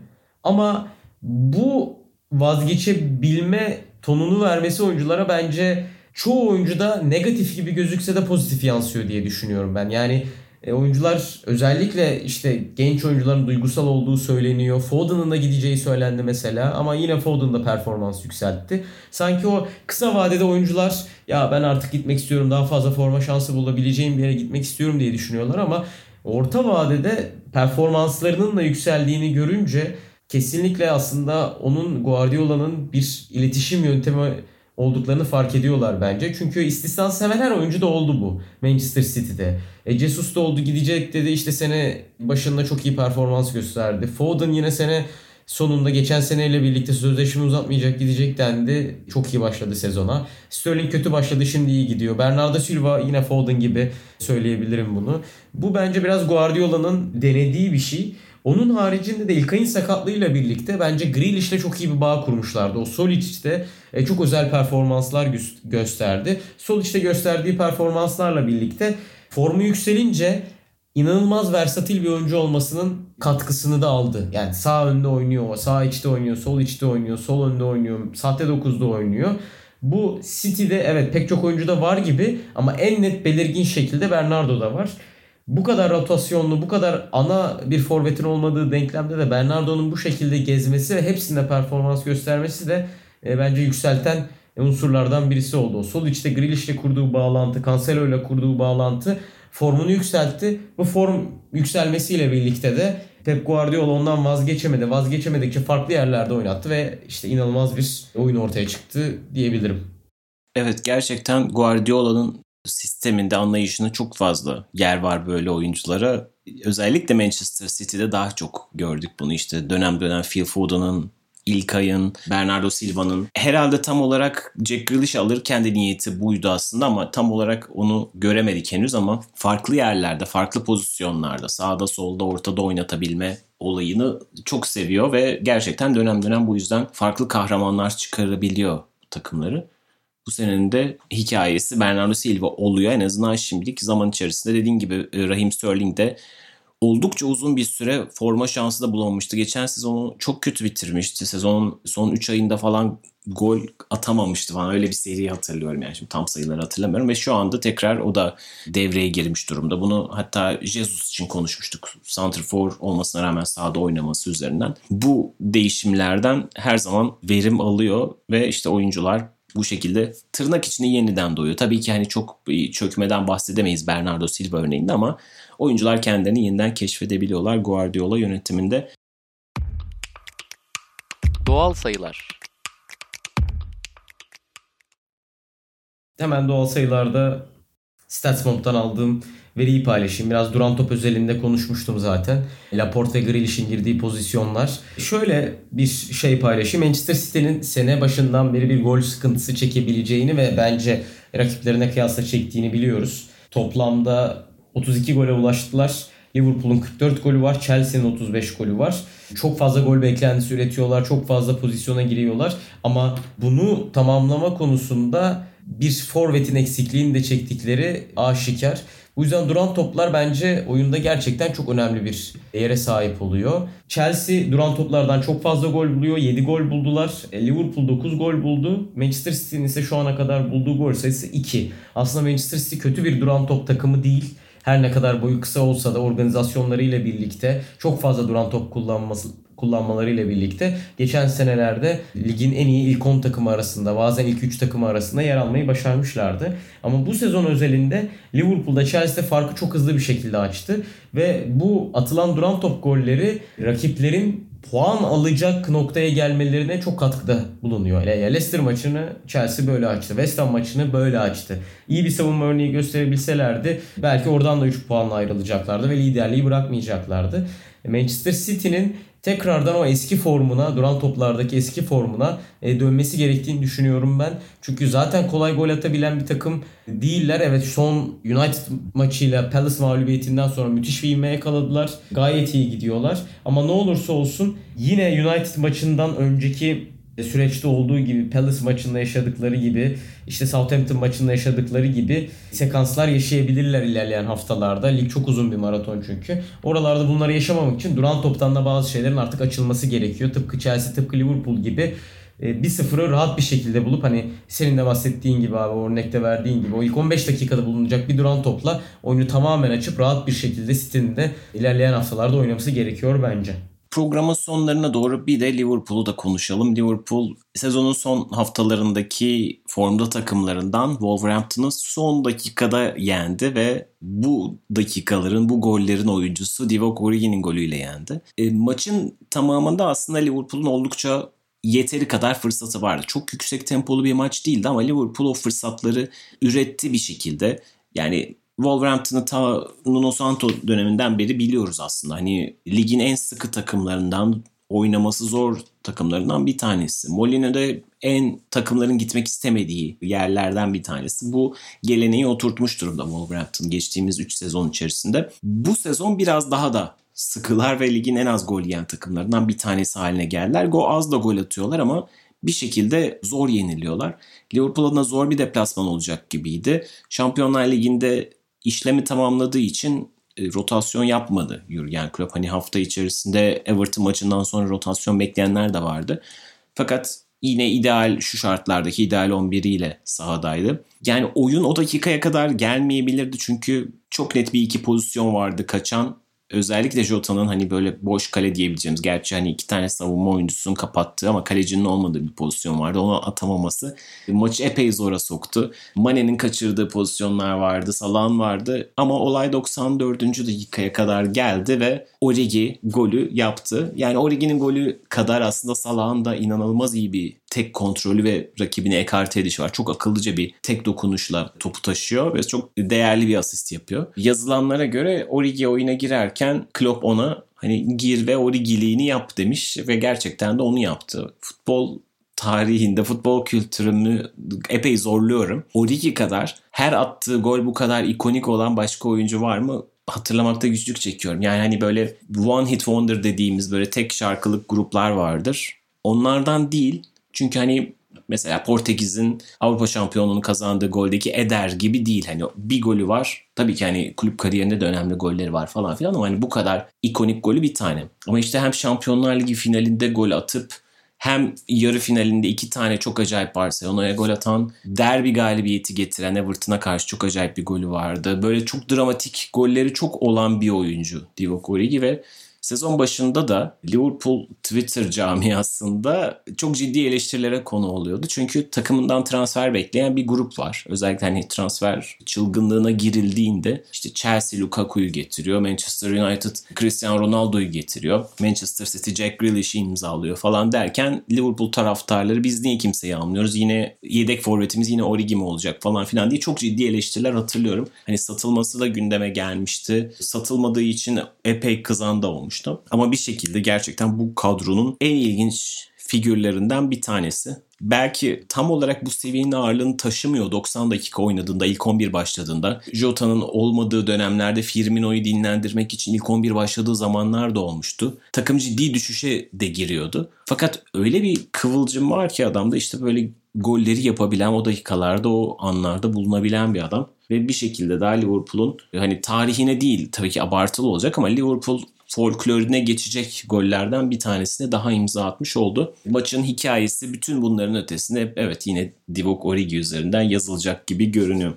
Speaker 2: Ama bu vazgeçebilme tonunu vermesi oyunculara bence çoğu oyuncuda negatif gibi gözükse de pozitif yansıyor diye düşünüyorum ben. Yani e, oyuncular özellikle işte genç oyuncuların duygusal olduğu söyleniyor. Foden'ın da gideceği söylendi mesela ama yine Foden da performans yükseltti. Sanki o kısa vadede oyuncular ya ben artık gitmek istiyorum daha fazla forma şansı bulabileceğim bir yere gitmek istiyorum diye düşünüyorlar ama orta vadede performanslarının da yükseldiğini görünce kesinlikle aslında onun Guardiola'nın bir iletişim yöntemi olduklarını fark ediyorlar bence. Çünkü istisna seven her oyuncu da oldu bu Manchester City'de. E, Jesus da oldu gidecek dedi işte sene başında çok iyi performans gösterdi. Foden yine sene sonunda geçen seneyle birlikte sözleşme uzatmayacak gidecek dendi. Çok iyi başladı sezona. Sterling kötü başladı şimdi iyi gidiyor. Bernardo Silva yine Foden gibi söyleyebilirim bunu. Bu bence biraz Guardiola'nın denediği bir şey. Onun haricinde de İlkay'ın sakatlığıyla birlikte bence Grealish'le çok iyi bir bağ kurmuşlardı. O Solic'te e, çok özel performanslar gö- gösterdi. Solic'te gösterdiği performanslarla birlikte formu yükselince inanılmaz versatil bir oyuncu olmasının katkısını da aldı. Yani sağ önde oynuyor, sağ içte oynuyor, sol içte oynuyor, sol önde oynuyor, sahte 9'da oynuyor. Bu City'de evet pek çok oyuncu da var gibi ama en net belirgin şekilde Bernardo'da var bu kadar rotasyonlu, bu kadar ana bir forvetin olmadığı denklemde de Bernardo'nun bu şekilde gezmesi ve hepsinde performans göstermesi de e, bence yükselten unsurlardan birisi oldu. O sol içte Grealish ile kurduğu bağlantı, Cancelo ile kurduğu bağlantı formunu yükseltti. Bu form yükselmesiyle birlikte de Pep Guardiola ondan vazgeçemedi. Vazgeçemedikçe farklı yerlerde oynattı ve işte inanılmaz bir oyun ortaya çıktı diyebilirim.
Speaker 1: Evet gerçekten Guardiola'nın sisteminde anlayışında çok fazla yer var böyle oyunculara. Özellikle Manchester City'de daha çok gördük bunu işte dönem dönem Phil Foden'ın İlkay'ın, Bernardo Silva'nın herhalde tam olarak Jack Grealish alırken de niyeti buydu aslında ama tam olarak onu göremedik henüz ama farklı yerlerde, farklı pozisyonlarda, sağda solda ortada oynatabilme olayını çok seviyor ve gerçekten dönem dönem bu yüzden farklı kahramanlar çıkarabiliyor takımları. Bu senenin de hikayesi Bernardo Silva oluyor. En azından şimdilik zaman içerisinde dediğin gibi e, Raheem Sterling de oldukça uzun bir süre forma şansı da bulamamıştı. Geçen sezonu çok kötü bitirmişti. Sezonun son 3 ayında falan gol atamamıştı falan. Öyle bir seri hatırlıyorum yani şimdi tam sayıları hatırlamıyorum. Ve şu anda tekrar o da devreye girmiş durumda. Bunu hatta Jesus için konuşmuştuk. Santrfor olmasına rağmen sahada oynaması üzerinden. Bu değişimlerden her zaman verim alıyor ve işte oyuncular bu şekilde tırnak içinde yeniden doğuyor. Tabii ki hani çok çökmeden bahsedemeyiz Bernardo Silva örneğinde ama oyuncular kendilerini yeniden keşfedebiliyorlar Guardiola yönetiminde.
Speaker 3: Doğal sayılar.
Speaker 2: Hemen doğal sayılarda StatsBomb'dan aldığım veriyi paylaşayım. Biraz duran top özelinde konuşmuştum zaten. Laporte ve Grealish'in girdiği pozisyonlar. Şöyle bir şey paylaşayım. Manchester City'nin sene başından beri bir gol sıkıntısı çekebileceğini ve bence rakiplerine kıyasla çektiğini biliyoruz. Toplamda 32 gole ulaştılar. Liverpool'un 44 golü var. Chelsea'nin 35 golü var. Çok fazla gol beklentisi üretiyorlar. Çok fazla pozisyona giriyorlar. Ama bunu tamamlama konusunda bir forvetin eksikliğini de çektikleri aşikar. Bu yüzden duran toplar bence oyunda gerçekten çok önemli bir yere sahip oluyor. Chelsea duran toplardan çok fazla gol buluyor. 7 gol buldular. E, Liverpool 9 gol buldu. Manchester City'nin ise şu ana kadar bulduğu gol sayısı 2. Aslında Manchester City kötü bir duran top takımı değil her ne kadar boyu kısa olsa da organizasyonlarıyla birlikte çok fazla duran top kullanması kullanmalarıyla birlikte geçen senelerde ligin en iyi ilk 10 takımı arasında bazen ilk 3 takımı arasında yer almayı başarmışlardı. Ama bu sezon özelinde Liverpool'da Chelsea farkı çok hızlı bir şekilde açtı ve bu atılan duran top golleri rakiplerin puan alacak noktaya gelmelerine çok katkıda bulunuyor. Leicester maçını Chelsea böyle açtı. West Ham maçını böyle açtı. İyi bir savunma örneği gösterebilselerdi belki oradan da 3 puanla ayrılacaklardı ve liderliği bırakmayacaklardı. Manchester City'nin tekrardan o eski formuna, duran toplardaki eski formuna e, dönmesi gerektiğini düşünüyorum ben. Çünkü zaten kolay gol atabilen bir takım değiller. Evet son United maçıyla Palace mağlubiyetinden sonra müthiş bir ivme yakaladılar. Gayet iyi gidiyorlar. Ama ne olursa olsun yine United maçından önceki süreçte olduğu gibi Palace maçında yaşadıkları gibi işte Southampton maçında yaşadıkları gibi sekanslar yaşayabilirler ilerleyen haftalarda. Lig çok uzun bir maraton çünkü. Oralarda bunları yaşamamak için duran toptan da bazı şeylerin artık açılması gerekiyor. Tıpkı Chelsea, tıpkı Liverpool gibi e, bir sıfırı rahat bir şekilde bulup hani senin de bahsettiğin gibi abi örnekte verdiğin gibi o ilk 15 dakikada bulunacak bir duran topla oyunu tamamen açıp rahat bir şekilde City'nin de ilerleyen haftalarda oynaması gerekiyor bence.
Speaker 1: Programın sonlarına doğru bir de Liverpool'u da konuşalım. Liverpool sezonun son haftalarındaki formda takımlarından Wolverhampton'ı son dakikada yendi ve bu dakikaların, bu gollerin oyuncusu Divock Origi'nin golüyle yendi. E, maçın tamamında aslında Liverpool'un oldukça yeteri kadar fırsatı vardı. Çok yüksek tempolu bir maç değildi ama Liverpool o fırsatları üretti bir şekilde. Yani Wolverhampton'ı ta Nuno Santo döneminden beri biliyoruz aslında. Hani ligin en sıkı takımlarından oynaması zor takımlarından bir tanesi. Molino da en takımların gitmek istemediği yerlerden bir tanesi. Bu geleneği oturtmuş durumda Wolverhampton geçtiğimiz 3 sezon içerisinde. Bu sezon biraz daha da sıkılar ve ligin en az gol yiyen takımlarından bir tanesi haline geldiler. Go az da gol atıyorlar ama bir şekilde zor yeniliyorlar. Liverpool adına zor bir deplasman olacak gibiydi. Şampiyonlar Ligi'nde işlemi tamamladığı için e, rotasyon yapmadı Jurgen Klopp. Hani hafta içerisinde Everton maçından sonra rotasyon bekleyenler de vardı. Fakat yine ideal şu şartlardaki ideal 11 ile sahadaydı. Yani oyun o dakikaya kadar gelmeyebilirdi çünkü çok net bir iki pozisyon vardı kaçan özellikle Jota'nın hani böyle boş kale diyebileceğimiz gerçi hani iki tane savunma oyuncusunun kapattığı ama kalecinin olmadığı bir pozisyon vardı. Onu atamaması maçı epey zora soktu. Mane'nin kaçırdığı pozisyonlar vardı. Salah'ın vardı ama olay 94. dakikaya kadar geldi ve Origi golü yaptı. Yani Origi'nin golü kadar aslında Salah'ın da inanılmaz iyi bir tek kontrolü ve rakibini ekarte edişi var. Çok akıllıca bir tek dokunuşla topu taşıyor ve çok değerli bir asist yapıyor. Yazılanlara göre Origi oyuna girerken Klopp ona hani gir ve Origi'liğini yap demiş ve gerçekten de onu yaptı. Futbol tarihinde futbol kültürümü epey zorluyorum. Origi kadar her attığı gol bu kadar ikonik olan başka oyuncu var mı? Hatırlamakta güçlük çekiyorum. Yani hani böyle one hit wonder dediğimiz böyle tek şarkılık gruplar vardır. Onlardan değil çünkü hani mesela Portekiz'in Avrupa şampiyonluğunu kazandığı goldeki Eder gibi değil. Hani bir golü var. Tabii ki hani kulüp kariyerinde de önemli golleri var falan filan ama hani bu kadar ikonik golü bir tane. Ama işte hem Şampiyonlar Ligi finalinde gol atıp hem yarı finalinde iki tane çok acayip Barcelona'ya gol atan, derbi galibiyeti getiren Everton'a karşı çok acayip bir golü vardı. Böyle çok dramatik golleri çok olan bir oyuncu Divock Origi ve Sezon başında da Liverpool Twitter camiasında çok ciddi eleştirilere konu oluyordu. Çünkü takımından transfer bekleyen bir grup var. Özellikle hani transfer çılgınlığına girildiğinde işte Chelsea Lukaku'yu getiriyor, Manchester United Cristiano Ronaldo'yu getiriyor, Manchester City Jack Grealish'i imzalıyor falan derken Liverpool taraftarları biz niye kimseyi almıyoruz? Yine yedek forvetimiz yine Origi mi olacak falan filan diye çok ciddi eleştiriler hatırlıyorum. Hani satılması da gündeme gelmişti. Satılmadığı için epey kızan da olmuştu. Ama bir şekilde gerçekten bu kadronun en ilginç figürlerinden bir tanesi. Belki tam olarak bu seviyenin ağırlığını taşımıyor 90 dakika oynadığında ilk 11 başladığında. Jota'nın olmadığı dönemlerde Firmino'yu dinlendirmek için ilk 11 başladığı zamanlar da olmuştu. Takım ciddi düşüşe de giriyordu. Fakat öyle bir kıvılcım var ki adamda işte böyle golleri yapabilen o dakikalarda o anlarda bulunabilen bir adam. Ve bir şekilde daha Liverpool'un hani tarihine değil tabii ki abartılı olacak ama Liverpool folklorine geçecek gollerden bir tanesine daha imza atmış oldu. Maçın hikayesi bütün bunların ötesinde evet yine Divock Origi üzerinden yazılacak gibi görünüyor.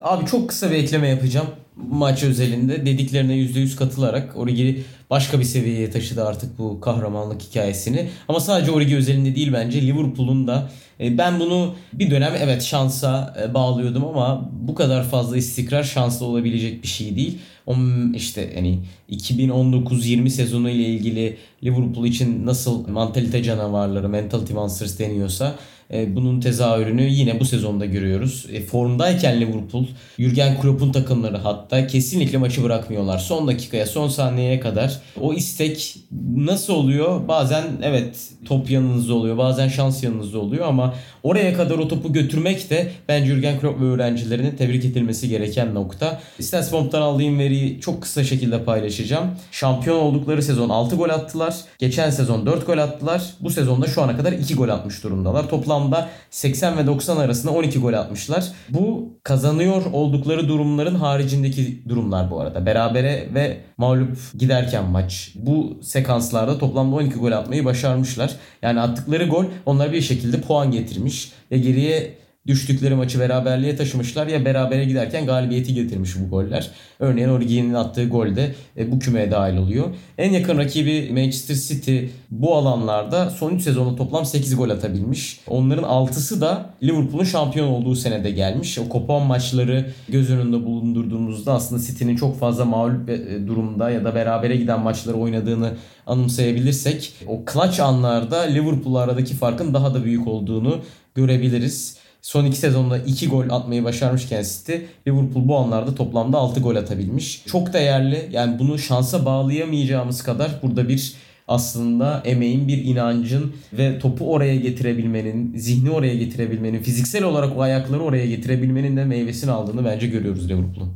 Speaker 2: Abi çok kısa bir ekleme yapacağım. Maç özelinde dediklerine %100 katılarak Origi başka bir seviyeye taşıdı artık bu kahramanlık hikayesini. Ama sadece Origi özelinde değil bence Liverpool'un da e, ben bunu bir dönem evet şansa e, bağlıyordum ama bu kadar fazla istikrar şanslı olabilecek bir şey değil. O işte hani 2019-20 sezonu ile ilgili Liverpool için nasıl mantalite canavarları, mentality monsters deniyorsa e, bunun tezahürünü yine bu sezonda görüyoruz. E, formdayken Liverpool, Jurgen Klopp'un takımları hatta kesinlikle maçı bırakmıyorlar. Son dakikaya, son saniyeye kadar o istek nasıl oluyor? Bazen evet top yanınızda oluyor, bazen şans yanınızda oluyor ama oraya kadar o topu götürmek de bence Jurgen Klopp ve öğrencilerinin tebrik edilmesi gereken nokta. Stats.bomb'dan aldığım veriyi çok kısa şekilde paylaşacağım. Şampiyon oldukları sezon 6 gol attılar. Geçen sezon 4 gol attılar. Bu sezonda şu ana kadar 2 gol atmış durumdalar. Toplam toplamda 80 ve 90 arasında 12 gol atmışlar. Bu kazanıyor oldukları durumların haricindeki durumlar bu arada. Berabere ve mağlup giderken maç. Bu sekanslarda toplamda 12 gol atmayı başarmışlar. Yani attıkları gol onlara bir şekilde puan getirmiş ve geriye düştükleri maçı beraberliğe taşımışlar ya berabere giderken galibiyeti getirmiş bu goller. Örneğin Origi'nin attığı gol de e, bu kümeye dahil oluyor. En yakın rakibi Manchester City bu alanlarda son 3 sezonda toplam 8 gol atabilmiş. Onların 6'sı da Liverpool'un şampiyon olduğu senede gelmiş. O kopan maçları göz önünde bulundurduğumuzda aslında City'nin çok fazla mağlup e, durumda ya da berabere giden maçları oynadığını anımsayabilirsek o clutch anlarda Liverpool aradaki farkın daha da büyük olduğunu görebiliriz. Son iki sezonda 2 gol atmayı başarmışken City Liverpool bu anlarda toplamda 6 gol atabilmiş. Çok değerli. Yani bunu şansa bağlayamayacağımız kadar burada bir aslında emeğin bir inancın ve topu oraya getirebilmenin, zihni oraya getirebilmenin, fiziksel olarak o ayakları oraya getirebilmenin de meyvesini aldığını bence görüyoruz Liverpool'un.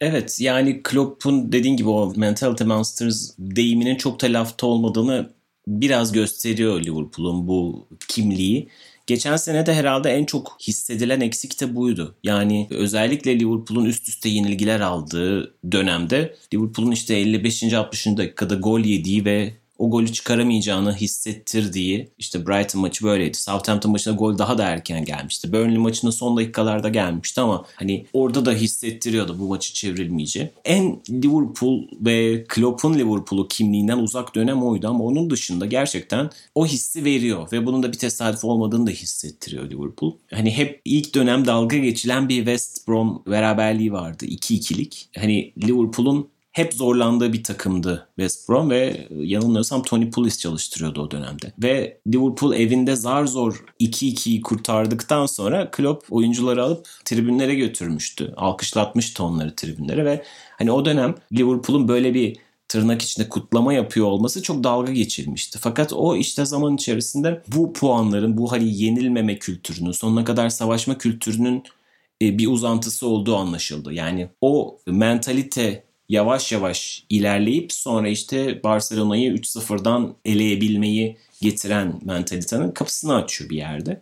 Speaker 1: Evet yani Klopp'un dediğin gibi o mentality monsters deyiminin çok da lafta olmadığını biraz gösteriyor Liverpool'un bu kimliği. Geçen sene de herhalde en çok hissedilen eksik de buydu. Yani özellikle Liverpool'un üst üste yenilgiler aldığı dönemde Liverpool'un işte 55. 60. dakikada gol yediği ve o golü çıkaramayacağını hissettirdiği işte Brighton maçı böyleydi. Southampton maçında gol daha da erken gelmişti. Burnley maçında son dakikalarda gelmişti ama hani orada da hissettiriyordu bu maçı çevrilmeyeceği. En Liverpool ve Klopp'un Liverpool'u kimliğinden uzak dönem oydu ama onun dışında gerçekten o hissi veriyor ve bunun da bir tesadüf olmadığını da hissettiriyor Liverpool. Hani hep ilk dönem dalga geçilen bir West Brom beraberliği vardı. 2-2'lik. Hani Liverpool'un hep zorlandığı bir takımdı West Brom ve yanılmıyorsam Tony Pulis çalıştırıyordu o dönemde. Ve Liverpool evinde zar zor 2-2'yi kurtardıktan sonra Klopp oyuncuları alıp tribünlere götürmüştü. Alkışlatmıştı onları tribünlere ve hani o dönem Liverpool'un böyle bir tırnak içinde kutlama yapıyor olması çok dalga geçilmişti. Fakat o işte zaman içerisinde bu puanların, bu hani yenilmeme kültürünün, sonuna kadar savaşma kültürünün e, bir uzantısı olduğu anlaşıldı. Yani o mentalite yavaş yavaş ilerleyip sonra işte Barcelona'yı 3-0'dan eleyebilmeyi getiren mentalitenin kapısını açıyor bir yerde.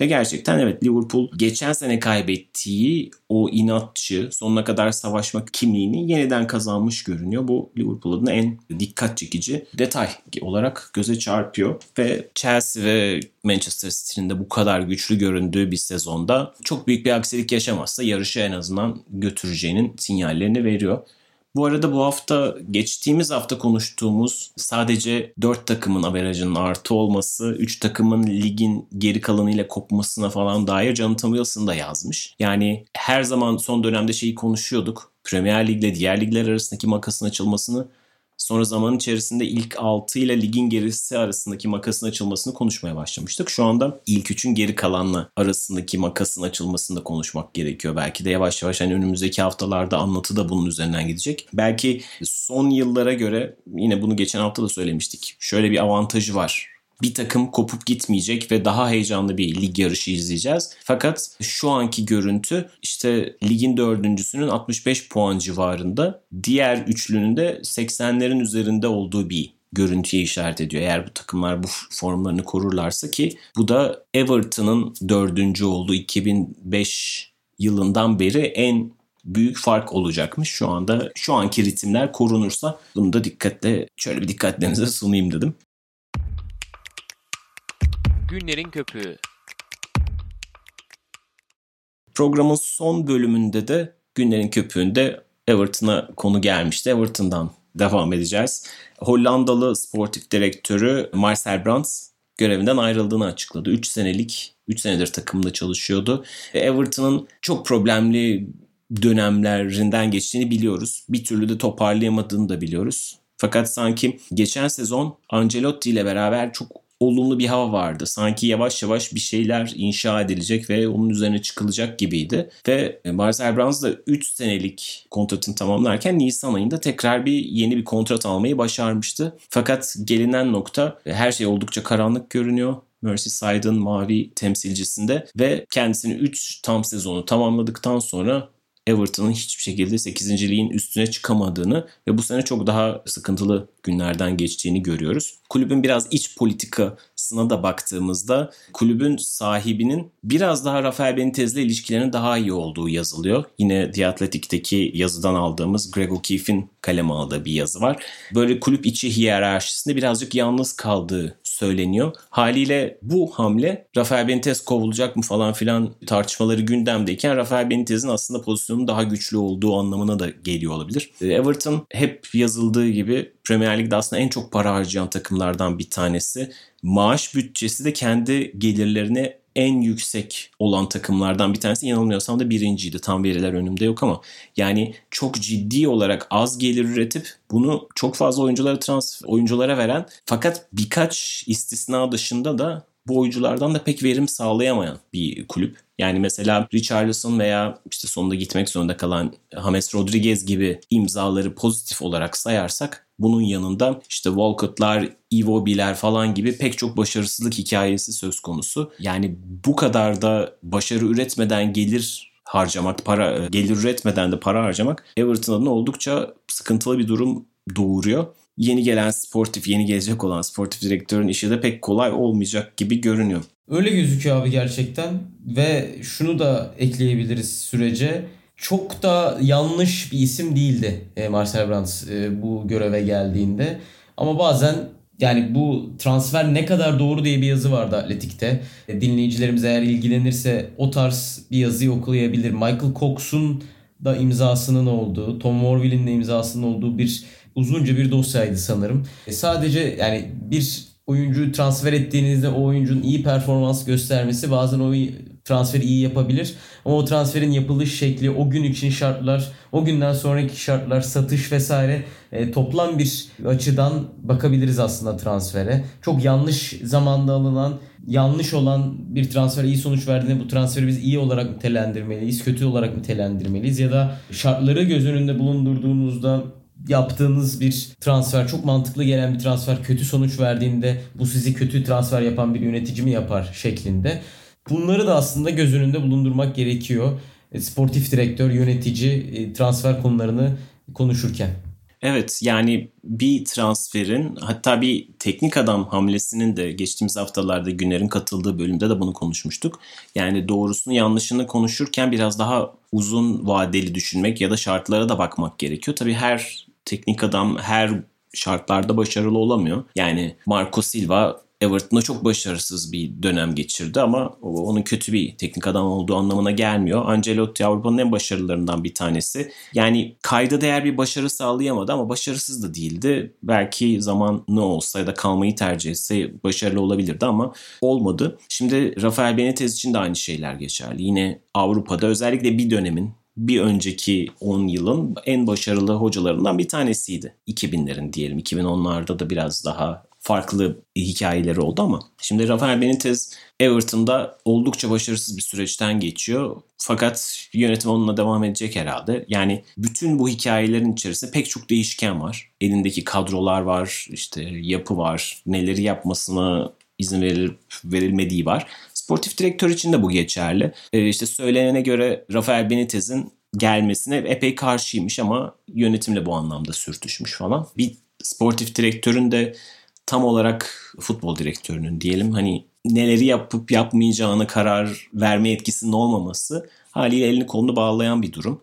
Speaker 1: Ve gerçekten evet Liverpool geçen sene kaybettiği o inatçı sonuna kadar savaşmak kimliğini yeniden kazanmış görünüyor. Bu Liverpool adına en dikkat çekici detay olarak göze çarpıyor. Ve Chelsea ve Manchester City'nin de bu kadar güçlü göründüğü bir sezonda çok büyük bir aksilik yaşamazsa yarışı en azından götüreceğinin sinyallerini veriyor. Bu arada bu hafta geçtiğimiz hafta konuştuğumuz sadece 4 takımın averajının artı olması, 3 takımın ligin geri kalanıyla kopmasına falan dair Jonathan Wilson da yazmış. Yani her zaman son dönemde şeyi konuşuyorduk. Premier Lig ile diğer ligler arasındaki makasın açılmasını Sonra zaman içerisinde ilk 6 ile ligin gerisi arasındaki makasın açılmasını konuşmaya başlamıştık. Şu anda ilk 3'ün geri kalanla arasındaki makasın açılmasını da konuşmak gerekiyor. Belki de yavaş yavaş hani önümüzdeki haftalarda anlatı da bunun üzerinden gidecek. Belki son yıllara göre yine bunu geçen hafta da söylemiştik. Şöyle bir avantajı var bir takım kopup gitmeyecek ve daha heyecanlı bir lig yarışı izleyeceğiz. Fakat şu anki görüntü işte ligin dördüncüsünün 65 puan civarında diğer üçlünün de 80'lerin üzerinde olduğu bir görüntüye işaret ediyor. Eğer bu takımlar bu formlarını korurlarsa ki bu da Everton'ın dördüncü olduğu 2005 yılından beri en büyük fark olacakmış. Şu anda şu anki ritimler korunursa bunu da dikkatle şöyle bir dikkatlerinize sunayım dedim.
Speaker 3: Günlerin Köpüğü
Speaker 1: Programın son bölümünde de Günlerin Köpüğü'nde Everton'a konu gelmişti. Everton'dan devam edeceğiz. Hollandalı sportif direktörü Marcel Brands görevinden ayrıldığını açıkladı. 3 senelik, 3 senedir takımda çalışıyordu. Everton'ın çok problemli dönemlerinden geçtiğini biliyoruz. Bir türlü de toparlayamadığını da biliyoruz. Fakat sanki geçen sezon Ancelotti ile beraber çok olumlu bir hava vardı. Sanki yavaş yavaş bir şeyler inşa edilecek ve onun üzerine çıkılacak gibiydi. Ve Marcel Brands da 3 senelik kontratını tamamlarken Nisan ayında tekrar bir yeni bir kontrat almayı başarmıştı. Fakat gelinen nokta her şey oldukça karanlık görünüyor. Merseyside'ın mavi temsilcisinde ve kendisini 3 tam sezonu tamamladıktan sonra Everton'ın hiçbir şekilde 8. ligin üstüne çıkamadığını ve bu sene çok daha sıkıntılı günlerden geçtiğini görüyoruz. Kulübün biraz iç politikasına da baktığımızda kulübün sahibinin biraz daha Rafael Benitez'le ilişkilerinin daha iyi olduğu yazılıyor. Yine The Athletic'teki yazıdan aldığımız Greg O'Keefe'in kaleme aldığı bir yazı var. Böyle kulüp içi hiyerarşisinde birazcık yalnız kaldığı söyleniyor. Haliyle bu hamle Rafael Benitez kovulacak mı falan filan tartışmaları gündemdeyken Rafael Benitez'in aslında pozisyonun daha güçlü olduğu anlamına da geliyor olabilir. Everton hep yazıldığı gibi Premier Lig'de aslında en çok para harcayan takımlardan bir tanesi. Maaş bütçesi de kendi gelirlerine en yüksek olan takımlardan bir tanesi. Yanılmıyorsam da birinciydi. Tam veriler önümde yok ama yani çok ciddi olarak az gelir üretip bunu çok fazla oyunculara transfer oyunculara veren fakat birkaç istisna dışında da bu oyunculardan da pek verim sağlayamayan bir kulüp. Yani mesela Richarlison veya işte sonunda gitmek zorunda kalan James Rodriguez gibi imzaları pozitif olarak sayarsak bunun yanında işte Walcott'lar, Iwobi'ler falan gibi pek çok başarısızlık hikayesi söz konusu. Yani bu kadar da başarı üretmeden gelir harcamak, para gelir üretmeden de para harcamak Everton adına oldukça sıkıntılı bir durum doğuruyor yeni gelen sportif, yeni gelecek olan sportif direktörün işi de pek kolay olmayacak gibi görünüyor.
Speaker 2: Öyle gözüküyor abi gerçekten ve şunu da ekleyebiliriz sürece. Çok da yanlış bir isim değildi e, Marcel Brands e, bu göreve geldiğinde. Ama bazen yani bu transfer ne kadar doğru diye bir yazı vardı Atletik'te. E, dinleyicilerimiz eğer ilgilenirse o tarz bir yazıyı okuyabilir. Michael Cox'un da imzasının olduğu, Tom Morville'in de imzasının olduğu bir uzunca bir dosyaydı sanırım. E sadece yani bir oyuncu transfer ettiğinizde o oyuncunun iyi performans göstermesi bazen o transferi iyi yapabilir. Ama o transferin yapılış şekli, o gün için şartlar, o günden sonraki şartlar, satış vesaire e, toplam bir açıdan bakabiliriz aslında transfere. Çok yanlış zamanda alınan, yanlış olan bir transfer iyi sonuç verdiğinde bu transferi biz iyi olarak nitelendirmeliyiz, kötü olarak nitelendirmeliyiz ya da şartları göz önünde bulundurduğunuzda yaptığınız bir transfer çok mantıklı gelen bir transfer kötü sonuç verdiğinde bu sizi kötü transfer yapan bir yönetici mi yapar şeklinde. Bunları da aslında göz önünde bulundurmak gerekiyor. E, sportif direktör, yönetici e, transfer konularını konuşurken.
Speaker 1: Evet yani bir transferin hatta bir teknik adam hamlesinin de geçtiğimiz haftalarda Güner'in katıldığı bölümde de bunu konuşmuştuk. Yani doğrusunu yanlışını konuşurken biraz daha uzun vadeli düşünmek ya da şartlara da bakmak gerekiyor. Tabii her teknik adam her şartlarda başarılı olamıyor. Yani Marco Silva Everton'da çok başarısız bir dönem geçirdi ama onun kötü bir teknik adam olduğu anlamına gelmiyor. Ancelotti Avrupa'nın en başarılarından bir tanesi. Yani kayda değer bir başarı sağlayamadı ama başarısız da değildi. Belki zaman ne olsa ya da kalmayı tercih etse başarılı olabilirdi ama olmadı. Şimdi Rafael Benitez için de aynı şeyler geçerli. Yine Avrupa'da özellikle bir dönemin bir önceki 10 yılın en başarılı hocalarından bir tanesiydi. 2000'lerin diyelim. 2010'larda da biraz daha farklı hikayeleri oldu ama şimdi Rafael Benitez Everton'da oldukça başarısız bir süreçten geçiyor. Fakat yönetim onunla devam edecek herhalde. Yani bütün bu hikayelerin içerisinde pek çok değişken var. Elindeki kadrolar var, işte yapı var, neleri yapmasına izin verilip verilmediği var. Sportif direktör için de bu geçerli. Ee, işte söylenene göre Rafael Benitez'in gelmesine epey karşıymış ama yönetimle bu anlamda sürtüşmüş falan. Bir sportif direktörün de tam olarak futbol direktörünün diyelim hani neleri yapıp yapmayacağını karar verme etkisinin olmaması haliyle elini kolunu bağlayan bir durum.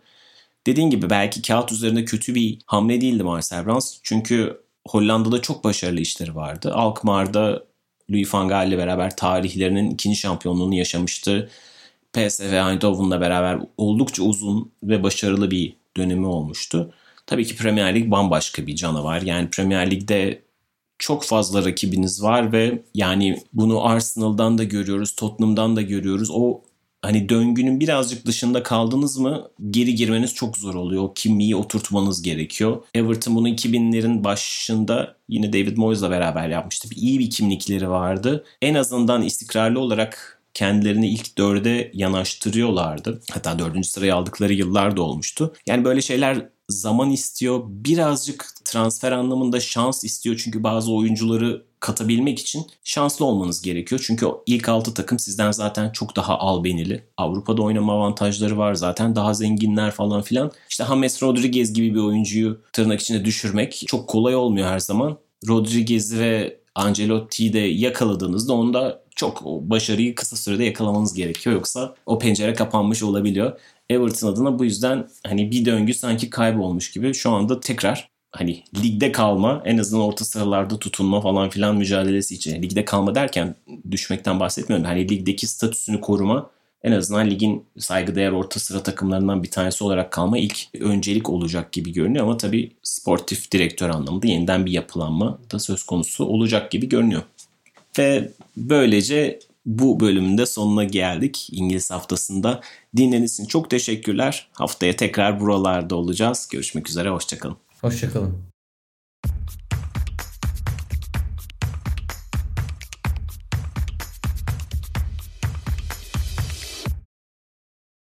Speaker 1: Dediğin gibi belki kağıt üzerinde kötü bir hamle değildi Marcel Brands. Çünkü Hollanda'da çok başarılı işleri vardı. Alkmaar'da Louis van Gaal ile beraber tarihlerinin ikinci şampiyonluğunu yaşamıştı. PSV Eindhoven'la beraber oldukça uzun ve başarılı bir dönemi olmuştu. Tabii ki Premier Lig bambaşka bir canavar. Yani Premier Lig'de çok fazla rakibiniz var ve yani bunu Arsenal'dan da görüyoruz, Tottenham'dan da görüyoruz. O hani döngünün birazcık dışında kaldınız mı geri girmeniz çok zor oluyor. O kimliği oturtmanız gerekiyor. Everton bunu 2000'lerin başında yine David Moyes'la beraber yapmıştı. İyi bir kimlikleri vardı. En azından istikrarlı olarak kendilerini ilk dörde yanaştırıyorlardı. Hatta dördüncü sırayı aldıkları yıllar da olmuştu. Yani böyle şeyler zaman istiyor. Birazcık transfer anlamında şans istiyor. Çünkü bazı oyuncuları katabilmek için şanslı olmanız gerekiyor. Çünkü ilk 6 takım sizden zaten çok daha albenili. Avrupa'da oynama avantajları var zaten. Daha zenginler falan filan. İşte James Rodriguez gibi bir oyuncuyu tırnak içinde düşürmek çok kolay olmuyor her zaman. Rodriguez ve Ancelotti'yi de yakaladığınızda onda çok başarıyı kısa sürede yakalamanız gerekiyor. Yoksa o pencere kapanmış olabiliyor. Everton adına bu yüzden hani bir döngü sanki kaybolmuş gibi şu anda tekrar hani ligde kalma en azından orta sıralarda tutunma falan filan mücadelesi için. Ligde kalma derken düşmekten bahsetmiyorum. Hani ligdeki statüsünü koruma en azından ligin saygıdeğer orta sıra takımlarından bir tanesi olarak kalma ilk öncelik olacak gibi görünüyor ama tabii sportif direktör anlamında yeniden bir yapılanma da söz konusu olacak gibi görünüyor. Ve böylece bu bölümün de sonuna geldik İngiliz haftasında. Dinlediğiniz için çok teşekkürler. Haftaya tekrar buralarda olacağız. Görüşmek üzere, hoşçakalın.
Speaker 2: Hoşçakalın.